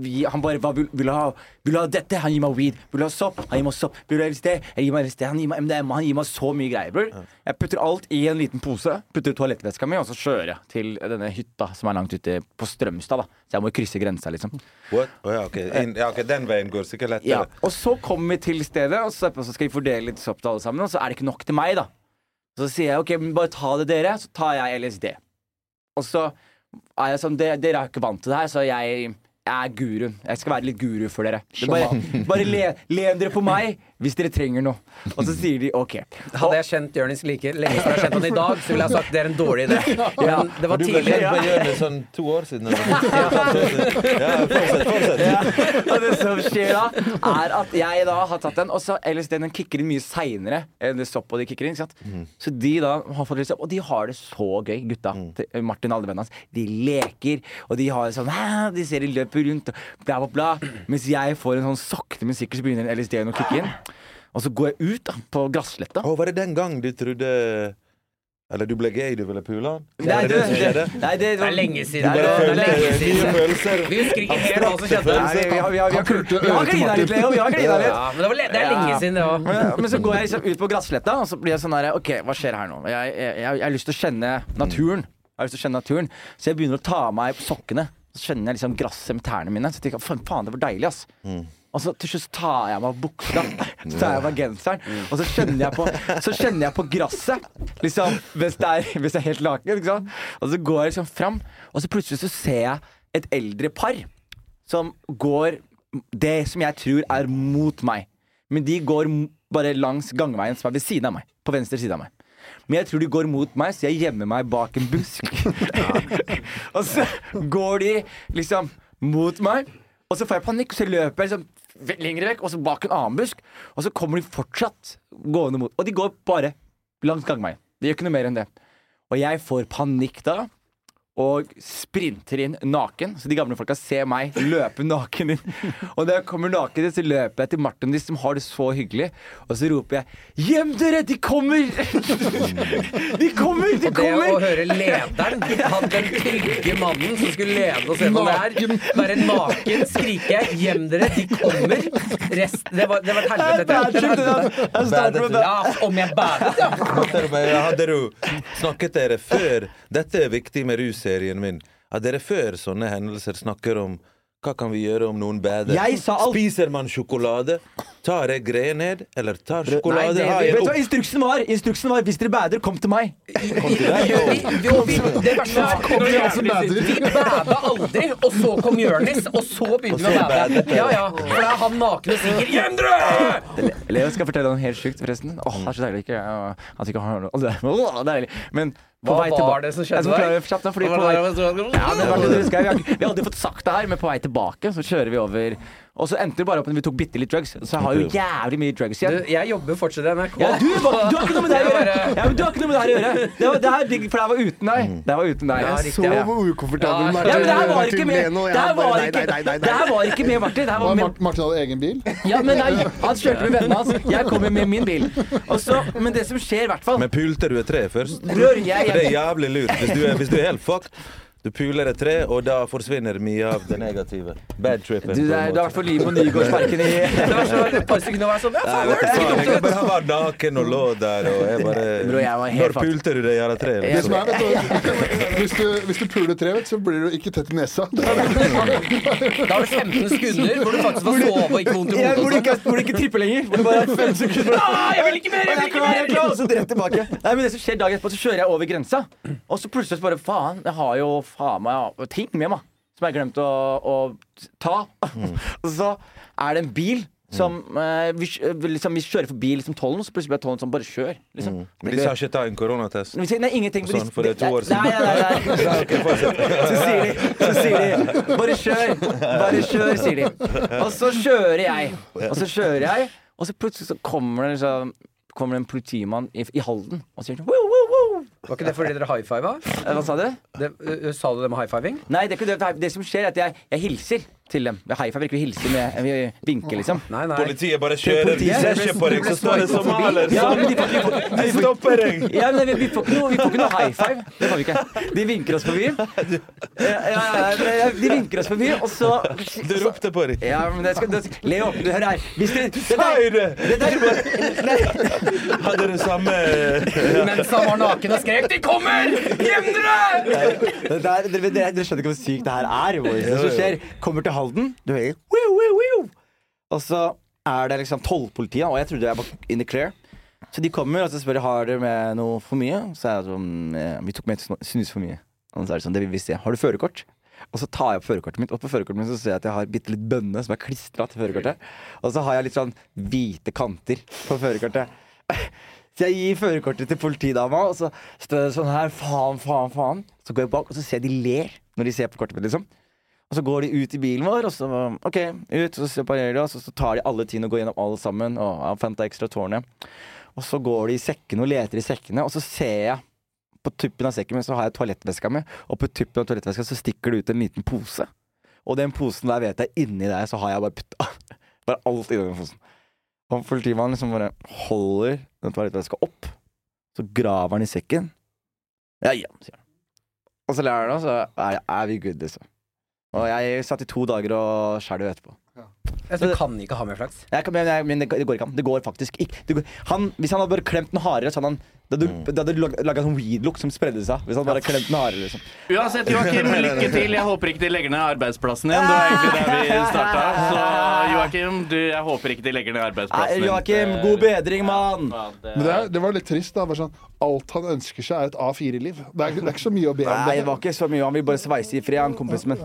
vi, han bare hva vil, vil, ha, vil ha dette? Han gir meg weed. Vil ha sopp? Han gir meg sopp. Vil ha LSD? Jeg gir meg LSD. Han gir meg MDMA. Han gir meg så mye greier, bror. Jeg putter alt i en liten pose, putter toalettveska mi, og så kjører jeg til denne hytta som er langt ute på Strømstad, da. Så jeg må krysse grensa, liksom. What? Oh, ja, ok. In, ja, ok, Den veien går sikkert Ja, lettere. og så kommer vi til stedet, og så, så skal vi fordele litt sopp til alle sammen, og så er det ikke nok til meg, da. Så sier jeg OK, men bare ta det dere, så tar jeg LSD. Og så er jeg sånn Dere, er ikke vant til det her, så jeg er guruen. Jeg skal være litt guru for dere. Det bare bare le, len dere på meg. hvis dere trenger noe. Og så sier de OK. Hadde jeg kjent Jonis like lenge som jeg har kjent han i dag, så ville jeg sagt det er en dårlig idé. Ja. det var Du ble kjent med Jonis sånn to år siden. eller. Ja, fortsett, fortsett. Og det som skjer da, er at jeg da har tatt den, og så LSD-en den kicker inn mye seinere enn det stopp og de kicker inn. ikke sant? Så de da har fått lyst opp, og de har det så gøy, gutta. Martin og alle vennene hans. De leker, og de har sånn De ser de løper rundt, og bla, bla, bla. Mens jeg får en sånn sakte, men sikkert så begynner LSD-en å kicke inn. Og så går jeg ut da, på glassletta. Oh, var det den gang du trodde Eller du ble gay, du ville pule han? Nei, Var det det det, nei, det, Det er lenge siden. Det det- er Følte lenge siden. følelser. Vi husker ikke helt hva som skjedde. Nei, vi, vi, har- klina litt, Leo. Vi har klina litt. Ja, men det, var, le- det er lenge siden, det òg. Men, men så går jeg liksom ut på glassletta, og så blir jeg sånn her OK, hva skjer her nå? Jeg, jeg, jeg, jeg har lyst til å kjenne naturen. Jeg har lyst til å kjenne naturen Så jeg begynner å ta av meg sokkene. Så kjenner jeg liksom gresset med tærne mine. Så jeg tenker faen, faen det var deilig, ass. Og så til slutt tar jeg av meg buksa, så tar jeg av meg genseren, og så kjenner jeg på Så kjenner jeg på gresset, liksom, hvis det er, hvis jeg er helt naken. Liksom. Og så går jeg liksom fram, og så plutselig så ser jeg et eldre par som går det som jeg tror er mot meg. Men de går bare langs gangveien som er ved siden av meg. På venstre side av meg. Men jeg tror de går mot meg, så jeg gjemmer meg bak en busk. og så går de liksom mot meg, og så får jeg panikk, og så løper jeg liksom lenger vekk, og så bak en annen busk. Og så kommer de fortsatt gående mot Og de går bare langs gangveien. De gjør ikke noe mer enn det. Og jeg får panikk da og sprinter inn naken, så de gamle folka ser meg løpe naken inn. Og når jeg kommer naken inn, så løper jeg til Martin, de som har det så hyggelig, og så roper jeg 'Gjem dere! De kommer!' De kommer! De kommer! Og det å høre lederen, han den trygge mannen som skulle lede oss gjennom det her, være naken, skrike 'Gjem dere! De kommer!' Rest, det, var, det var et helvete. Ja, om jeg badet, ja. Hadde du, snakket dere før Dette er viktig med russerien min. At dere før sånne hendelser snakker om hva kan vi gjøre om noen bader? Alt. Spiser man sjokolade? Tar jeg greier ned? Eller tar sjokolade? det- Har Vet du hva instruksen var? Instruksen var 'Hvis dere bader, kom til meg'. Vi, vi, vi, det Kom til deg. Vi bada aldri, og så kom Jonis, og så begynte vi å bade. Ja, ja, For da er han naken og sier 'Gjem dere!' Leo skal fortelle noe helt sjukt, forresten. Åh, det er så deilig ikke at ikke har noe Åh, deilig. Men Hva var tilbake det som skjedde kjapt, fordi på vei ja, det var det du husker. Vi hadde jo fått sagt det her, men på vei tilbake så kjører vi over Og så endte det bare opp med at vi tok bitte litt drugs. Så jeg har jo jævlig mye drugs Du, igjen. jeg jobber fortsatt i NRK. Ja, du, du har ikke noe med det her å gjøre! Ja, men du har ikke noe med det her å gjøre. Det var, det her, digg, for det her var uten deg. Det var uten deg. Ja, Jeg så hvor ukomfortabel Ja, Martin Ja, men det her var ikke med Det her var ikke nei, nei, nei, Det her var ikke med Martin. Det her var med Martin hadde egen bil. Ja, men nei, han kjørte med vennene hans. Jeg kommer med min bil. Også, men det som skjer, i hvert fall Men pulte du et tre først? Rør jeg- jeg. Det er jævlig lurt. Hvis du er, hvis du er helt fucked, du puler et tre, og da forsvinner mye av det negative. Bad trippen. Du, det er, i hvert fall Liv på Nygårdsparken i Det var så et par sekunder var jeg sånn Ja, faen, det er ikke jeg bare var naken og lå der, og jeg bare Bro, jeg var helt Når pulte du det jævla treet? Det som Liksom? er, vet du, hvis, du, hvis du puler tre, vet, du, så blir du ikke tett i nesa. Da har du 15 sekunder hvor du faktisk var sove og ikke vondt i hodet. hvor, du ikke, hvor du ikke tripper lenger. Hvor du bare har 5 sekunder Ah, jeg vil ikke mer, jeg vil ikke mer! Og så rett tilbake. Nei, men det som skjer dagen etterpå, så kjører jeg over grensa. Og så plutselig bare faen, jeg har jo faen meg ting med meg som jeg har glemt å, å ta. Og så er det en bil som eh, vi, liksom, vi kjører forbi liksom, tollen, og så plutselig blir tollen sånn Bare kjør. Liksom. Men de sa ikke ta en koronatest. Nei, ingenting. Sånn, for det er to år siden. Nei, nei, nei, nei. Så sier de, så sier de Bare kjør, bare kjør, sier de. Og så kjører jeg. Og så kjører jeg, og så plutselig så kommer det liksom Kommer det en politimann i, i Halden og sier sånn woo, woo, woo. Var ikke det fordi dere high fiva? Eh, Hva sa du? Sa du det med high fiving? Nei, det er ikke det. Det, det som skjer, er at jeg, jeg hilser til dem. High five ikke vi hilser med Vi vinker, liksom. Nei, nei. Politiet bare kjører, Politiet- ser ikke på deg, så står det somalier Ja, men de, får- de, får- De stopper deg! ja, men vi, vi, får ikke noe, vi får ikke noe high five. Det får vi ikke. De vinker oss forbi. Ja, ja, de vinker oss forbi, og så Du ropte på dem. Ja, men det skal, det, Leo, du hører her. Hvis dere det Sa der- det? det der- nei, Hadde du samme Mens han var naken og skrek 'De kommer! Gjem dere!' det dere, dere, dere skjønner ikke hvor sykt det her er. boys. Det som skjer, kommer til Halden, du hører «Wiu, wiu, wiu». Og så er det liksom tollpolitiet, og jeg trodde jeg var in the clear. Så de kommer og så spør jeg, har dere med noe for mye. Så er jeg sånn eh, Vi tok med snus for mye. Og så er det sånn, det vil vi se. Har du førerkort? Og så tar jeg opp førerkortet mitt, og på førerkortet mitt så ser jeg at jeg har bitte litt bønne som er klistra til førerkortet. Og så har jeg litt sånn hvite kanter på førerkortet. Så jeg gir førerkortet til politidama, og så står det sånn her, faen, faen, faen. Så går jeg bak, og så ser jeg de ler når de ser på kortet mitt, liksom. Og så går de ut i bilen vår, og så OK, ut, så separerer de oss, og så tar de alle tiden og går gjennom alle sammen, og ja, Fanta ekstra tårnet. Og så går de i sekkene og leter i sekkene, og så ser jeg på tuppen av sekken min så har jeg toalettveska mi, og på tuppen av toalettveska så stikker det ut en liten pose. Og den posen der vet jeg inni der så har jeg bare putta bare alt inni den posen. Og politimannen liksom bare holder den toalettveska opp, så graver han i sekken. Ja, ja, sier han. Og så lærer han, og så er, er vi good, liksom. Og jeg satt i to dager og skjelv etterpå. Ja. tror du kan ikke ha mer flaks. Jeg kan, men, jeg, men det, det går ikke an. Det går faktisk ikke. Det går, han, hvis han hadde bare klemt den hardere, så hadde han Det hadde, da du laga sånn weed-look som spredde seg. Hvis han bare klemt den hardere, liksom. Uansett, Joakim, lykke til. Jeg håper ikke de legger ned arbeidsplassen din. Det var egentlig der vi starta. Så Joakim, du, jeg håper ikke de legger ned arbeidsplassen din. Joakim, god bedring, mann! Ja, det- Men det, er, det var litt trist. da sånn, Alt han ønsker seg, er et A4-liv. Det, er- det er ikke så mye å be om. Nei, det var ikke så mye. Han vil bare sveise i fred, han kompisen min.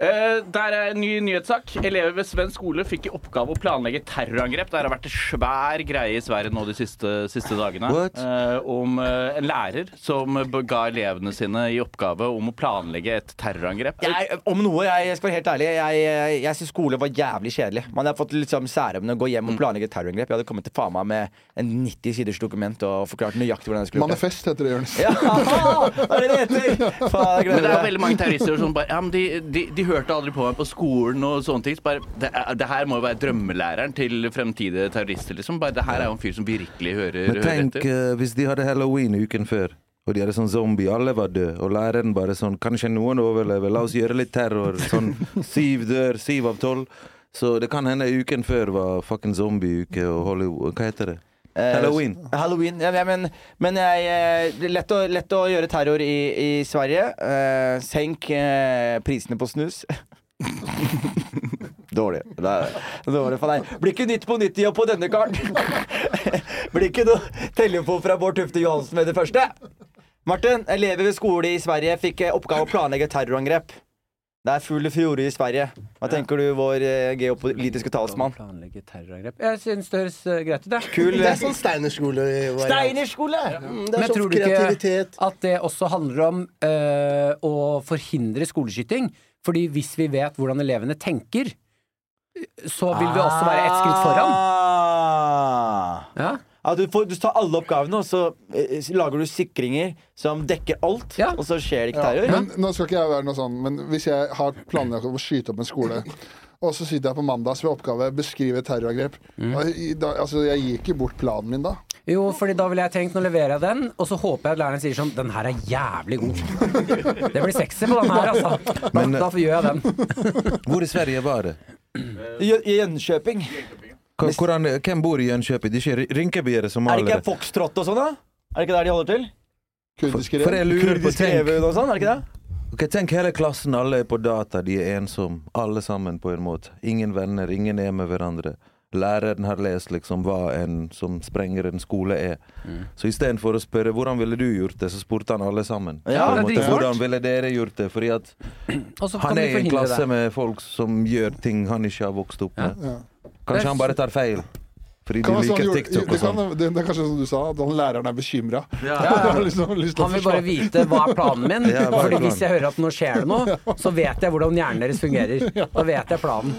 Eh, der er en ny nyhetssak. Elever ved svensk skole fikk i oppgave å planlegge terrorangrep. Det har vært en svær greie i Sverige nå de siste, siste dagene. Eh, om eh, en lærer som ga elevene sine i oppgave om å planlegge et terrorangrep. Jeg, om noe, jeg skal være helt ærlig, jeg, jeg, jeg syns skole var jævlig kjedelig. Man hadde fått liksom særemne å gå hjem og planlegge et terrorangrep. Jeg hadde kommet til faen meg med en 90 siders dokument og forklart nøyaktig hvordan jeg skulle gjøre det. Manifest heter det, Jonis. Ja, det er det det heter? Faen, jeg Men det er veldig mange terrorister som bare ja, men de, de, de hørte aldri på meg på skolen og sånne ting. Så bare, det, er- det her må jo være drømmelæreren til fremtidige terrorister, liksom. Bare, det her er jo en fyr som virkelig hører, Men hører tenk etter. uh, hvis de hadde halloween uken før, og de hadde sånn zombie, alle var døde, og læreren bare sånn Kanskje noen overlever, la oss gjøre litt terror. Sånn syv dør, syv av tolv. Så det kan hende uken før var fucking zombieuke og Hollywood Hva heter det? Eh, Halloween. Halloween, ja, men, men jeg, eh, lett, å, lett å gjøre terror i, i Sverige. Eh, senk eh, prisene på snus. Dårlig. Det er, dårlig for deg. Blir ikke Nytt på nytt-tida på denne karen. Blir ikke noe telefon fra Bård Tufte Johansen med det første. Martin, elever ved skole i Sverige fikk eh, oppgave å planlegge terrorangrep. Det er full fjorde i Sverige. Hva tenker du, vår eh, geopolitiske talsmann? Planlegge terrorangrep. Jeg syns det høres eh, greit ut, det. Kul Det er sånn Steinerskole. Steinerskole! Ja. Det Men er sånn tror du ikke at det også handler om øh, å forhindre skoleskyting? Fordi hvis vi vet hvordan elevene tenker, så vil vi også være ett skritt foran. Ah. Ja? Ja, du, får, du tar alle oppgavene, og så eh, lager du sikringer som dekker alt, Ja. og så skjer det ikke terror. Men nå skal ikke jeg være noe sånn, men hvis jeg har planlagt å skyte opp en skole, og så sitter jeg på mandag så har oppgave beskrive terrorangrep og da, altså, Jeg gir ikke bort planen min da. Jo, fordi da ville jeg tenkt, nå leverer jeg den, og så håper jeg at læreren sier sånn Den her er jævlig god. Det blir sexy på den her, altså. Men- da gjør jeg den. Hvor i Sverige var det? Jönköping. Hvordan, hvem bor i Jönköping? Det er ikke Rinkeby er det Er det ikke Foxtrot og sånn, da? Er det ikke der de holder til? Kurdiske For rev. Kurdisk tenk, og sånn, er det ikke det? Ok, tenk hele klassen, alle er på data, de er ensomme. Alle sammen, på en måte. Ingen venner, ingen er med hverandre. Læreren har lest liksom hva en som sprenger en skole er. Så istedenfor å spørre hvordan ville du gjort det, så spurte han alle sammen. Ja, det er måte, hvordan ville dere gjort det? Fordi at han er i en klasse det. med folk som gjør ting han ikke har vokst opp med. Ja. Kanskje han bare tar feil. Fordi de Kan være sånn, liker jo- TikTok det, og kan, sånn. det, det er kanskje som du sa, at han læreren er bekymra. Ja, ja. å Han vil bare vite hva er planen min. Ja, hva er Fordi planen? hvis jeg hører at nå skjer det noe, så vet jeg hvordan hjernen deres fungerer. Da vet jeg planen.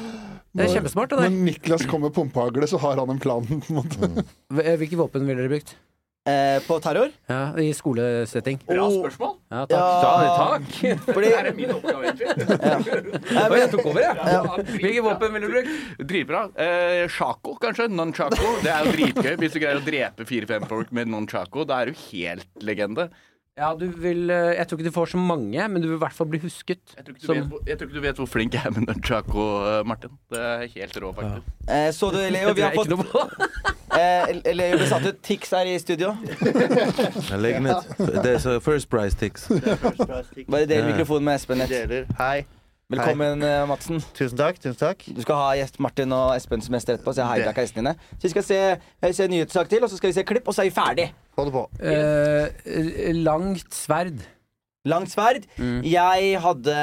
Det er kjempesmart. det Når der. Niklas kommer med pumpehagle, så har han en plan. på en måte. Hvilke våpen ville dere brukt? Eh, på terror? Ja, I skolesetting? Bra spørsmål. Ja, takk. Ja. takk. Fordi Det er min oppgave, egentlig. ja. Oi, jeg tok over, jeg. Hvilke våpen ville du brukt? Dritbra. Eh, kanskje kanskje? Nunchaco. Det er jo dritgøy. Hvis du greier å drepe fire-fem folk med non-chaco, da er du helt legende. Ja, du vil eh, Jeg tror ikke du får så mange, men du vil i hvert fall bli husket. Jeg tror ikke du, Som- vet, hvor- jeg tror ikke du vet hvor flink jeg er med nunchaco, og Martin. Det er helt rå, faktisk. eh, så du, Leo, vi har fått eh, Leo ble satt ut. Tix er i studio. Jeg legger ned. Det er så First Price Tix. Bare del mikrofonen med Espen litt. Hei. Velkommen, hei. Madsen. Tusen takk. tusen takk Du skal ha gjest Martin og Espen som gjester etterpå, så jeg hijacker gjestene dine. Så vi skal se, eh, se nyhetssak til, og så skal vi se klipp, og så er vi ferdig. Hold på. Eh, langt sverd. Langt sverd. Jeg hadde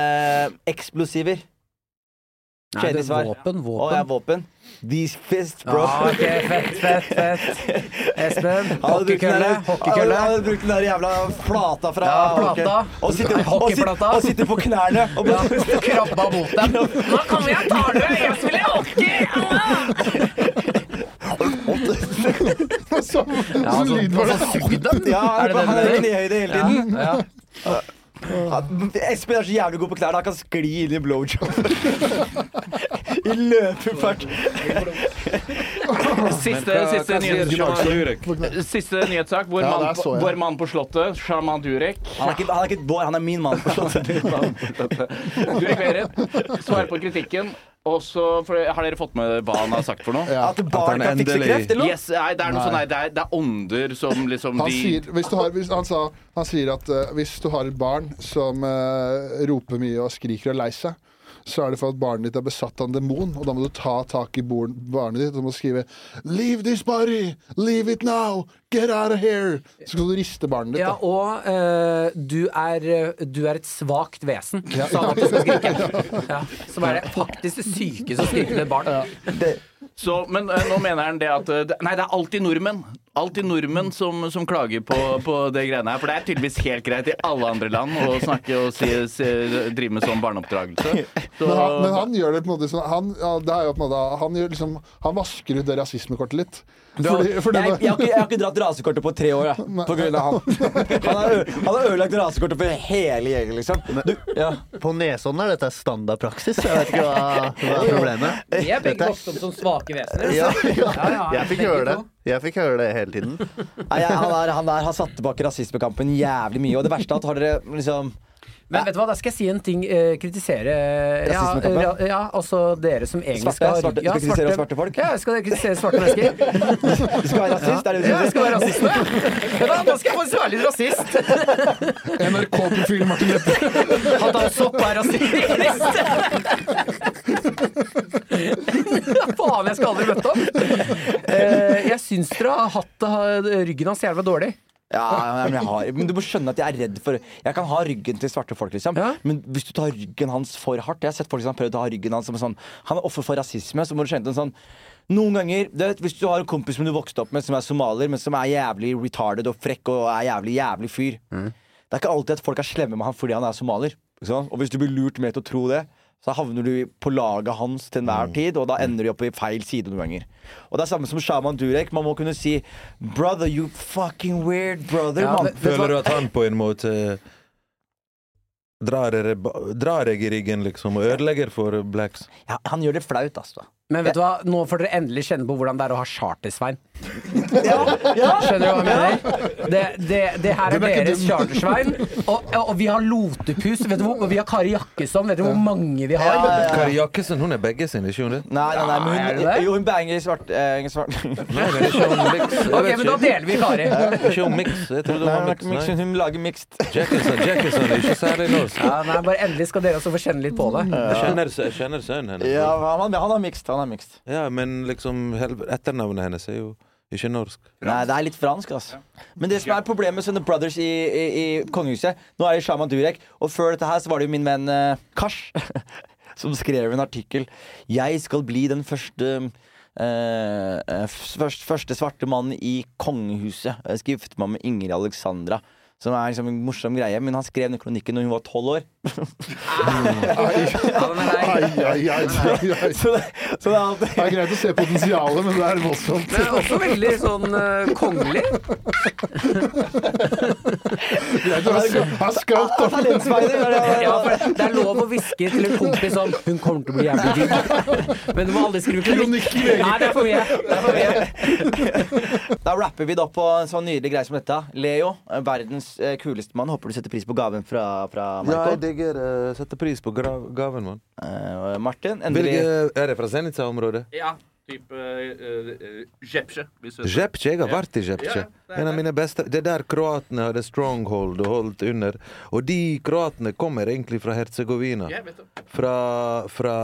eksplosiver. Kjedelig er svar. våpen, Å, ja, våpen. These fists, bro. Ah, ok, fett, fett, fett. Espen, hockeykølle. Hockeykølle. Han hadde brukt den der jævla flata fra Ja, plata. Og sitter, og, sitter, og sitter på knærne. Og Ja, krabba mot dem. Nå kommer jeg og tar dere! Jeg spiller hockey! Så, Ja, så lyd var det. ja, han er i knehøyde hele tiden. Ja, ja. Han- Espen er så jævlig god på klær Han kan skli inn i blowjob. I løpefart. Siste, siste, nyhets, siste nyhetssak. Vår, Ja, mann, der så på, jeg. vår mann på Slottet, Sharman Durek. Han er ikke, han er ikke vår, han er min mann. Durek Verit svarer på kritikken. Og så for- Har dere fått med hva han har sagt for noe? Ja. At barn kan fikse kreft, eller noe? Yes, nei, det er noe sånn nei, det, er, det er ånder som liksom Han de sier, hvis du har, hvis, han, sa, han sier at uh, hvis du har et barn som uh, roper mye og skriker og er lei seg, så er det for at barnet ditt er besatt av en demon, og da må du ta tak i barnet ditt og må skrive 'Leave this body! Leave it now! Get out of here!' Så skal du riste barnet ditt. Ja, da. og uh, du, er, eh, du er et svakt vesen, sa han at du skulle skrike. Ja, som er det faktisk det som skriker skrike til et barn. Så, men eh, nå mener han det at eh, Nei, det er alltid nordmenn. Alltid nordmenn som, som klager på, på det greiene her. For det er tydeligvis helt greit i alle andre land å snakke og si, si, drive med sånn barneoppdragelse. Så, Men han, men han gjør det på en måte sånn han, ja, på en måte, han, gjør liksom, han vasker ut det rasismekortet litt. Fordi, fordi jeg, jeg, har ikke, jeg har ikke dratt rasekortet på tre år, jeg, på grunn av han. Han har, han har ødelagt rasekortet for hele gjengen, liksom. Du, ja. På Nesodden er dette standardpraksis. Jeg vet ikke hva, hva er problemet. Vi er begge vokst opp som svake vesener. Ja, ja. Ja, ja, Jeg fikk høre det. Jeg fikk høre det hele tiden. Nei, han, der, han, der har satt tilbake rasismekampen jævlig mye. Og det verste er at har dere liksom Men vet du hva, da skal jeg si en ting. eh, kritisere ja, Rasismekampen? ra, ja, altså dere som egentlig skal svarte, ja, svarte, kritisere svarte folk? Ja, skal dere kritisere svarte mennesker? Du skal være rasist, er det du Ja, jeg skal være rasist. Ja, du Nå skal jeg faktisk være litt rasist. NRK-profil Martin Lepperød. At han sopp er rasist. Faen, jeg skal aldri møte ham. Eh, jeg syns dere har hatt eh, ryggen hans jævla dårlig. Ja, men, har, men du må skjønne at jeg er redd for Jeg kan ha ryggen til svarte folk, liksom. Ja. Men hvis du tar ryggen hans for hardt Jeg har sett folk som har prøvd å ha ryggen hans som sånn Han er offer for rasisme, så må du skjønne en sånn noen ganger, du vet, Hvis du har en kompis som du vokste opp med som er somalier, men som er jævlig retarded og frekk og er jævlig jævlig fyr Det er ikke alltid at folk er slemme med han fordi han er somalier. Og hvis du blir lurt med til å tro det, så havner du på laget hans til enhver tid, og da ender du opp i feil side noen ganger. Og det er samme som Shaman Durek. Man må kunne si 'brother, you fucking weird brother'. Ja, vet? Føler du at han på en måte drar dere drar deg i ryggen, liksom, og ødelegger for blacks? Ja, han gjør det flaut, altså. Men vet du hva, nå får dere endelig kjenne på hvordan det er å ha chartersvein. Ja, ja. Skjønner du hva jeg mener? Det, det, det her er er deres chartersvein. Og, og vi har Lotepus, vet du hvor, og vi har Kari Jakkesson. Vet du hvor mange vi har? Kari Jakkesson hun er begge sine, ikke hun det? Nei, nei, nei, men er hun, det det? jo, hun banger svart, eh, svart. Nei, men ikke hun mix. Ok, men da deler vi Kari. Ikke hun mix. Jeg trodde hun var er mix. Hun lager mixed. Jackson, Jackson er ikke særlig norsk. Ja, nei, bare Endelig skal dere også få kjenne litt på det. Jeg kjenner, jeg kjenner sønnen hennes. Ja, han, han er mixed. Han er mixed. Ja, men liksom etternavnet hennes er jo ikke norsk. Nei, det er litt fransk, altså. Men det som er problemet med Sønne Brothers i, i, i kongehuset Nå er det Shaman Durek, og før dette her så var det jo min venn uh, Kars som skrev en artikkel. Jeg skal bli den første eh, eh, først, første svarte mannen i kongehuset. Jeg skal gifte meg med Ingrid Alexandra. Som er liksom en morsom greie, men han skrev den kronikken når hun var tolv år. Er. Ai, ai, ai. Så det, så det er alltid Det er greit å se potensialet, men det er voldsomt. Men også veldig sånn eh, kongelig. Greit å ha- ha scout, da. Talentspeider! er det- Ja, for Det er lov å hviske til en kompis om Hun kommer til å bli jævlig digg. Men du må aldri skrive kronikk. I VG. Nei, det er for mye. Det er for mye. Da rapper vi det opp på en sånn nydelig greie som dette. Leo, eh, verdens eh, kuleste mann. Håper du setter pris på gaven fra, fra Ja, Marco. jeg digger uh, setter pris på gra gaven, mann. Uh, Martin, endelig Hvilke Er det fra Zenica-området? Ja, type uh, Jepsje. Jepce, jeg har vært i Jepce. Ja, En av mine beste Det er der kroatene hadde stronghold og holdt under. Og de kroatene kommer egentlig fra Herzegovina. Fra, fra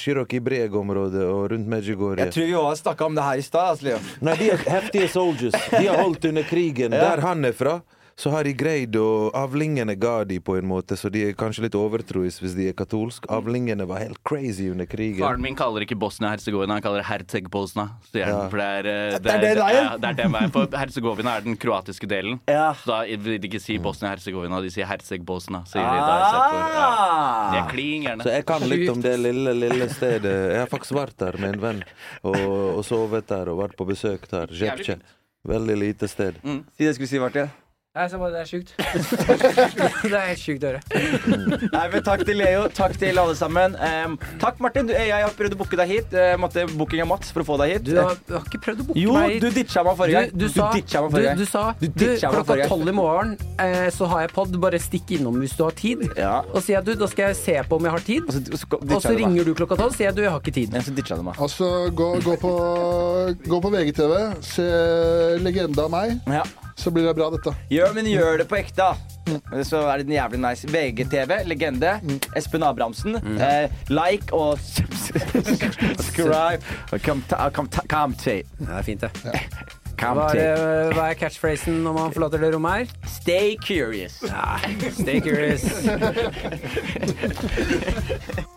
Shiroki Breg-området og rundt Medjugorje. Jeg tror vi har snakka om det her i stad. Nei, de er heftige soldiers. De har holdt under krigen. Der han er fra, så har de greid å Avlingene ga de på en måte, så de er kanskje litt overtroiske hvis de er katolske. Avlingene var helt crazy under krigen. Faren min kaller ikke Bosnia-Hercegovina, han kaller det Herceg-Bosna. Ja. For det er, eh, Det er det? Ja, det er den veien. For Herzegovina er den kroatiske delen. Ja. Så da vil de ikke si Bosnia-Hercegovina, de sier Herzegbosna. Sier de da, ja. De er klin Så jeg kan litt om det lille, lille stedet. Jeg har faktisk vært der med en venn og, og sovet der og vært på besøk der. Veldig lite sted. Si det skulle si, Martin. Nei, så bare, det er sjukt. det er helt sjukt å høre. Nei, men Takk til Leo. Takk til alle sammen. Um, takk, Martin. Du, jeg har prøvd å booke deg hit. Jeg måtte booking av Mats for å få deg hit. Du har, du har ikke prøvd å booke jo, meg hit. Jo, du ditcha meg forrige gang. Du, du, sa, ditcha meg du, forrige gang. du sa Du du, ditcha meg klokka tolv i morgen eh, så har jeg pod, bare stikk innom hvis du har tid. Ja. Og sier jeg du, da skal jeg se på om jeg har tid. Og så, så, Og så ringer du klokka tolv og sier jeg du, jeg har ikke tid. Ja, så ditcha du meg. Altså, gå, gå, på, gå på VGTV, se legende av meg, Ja. Så blir det bra, dette. Gjør, men gjør det på ekte, da. Så er det den jævlig nice. VGTV, legende. Espen Abrahamsen. Eh, like og subscribe. Kom ta- kom ta- kom til. Det er fint, det. Hva er, hva er catchphrasen når man forlater det rommet her? Stay curious. Stay curious.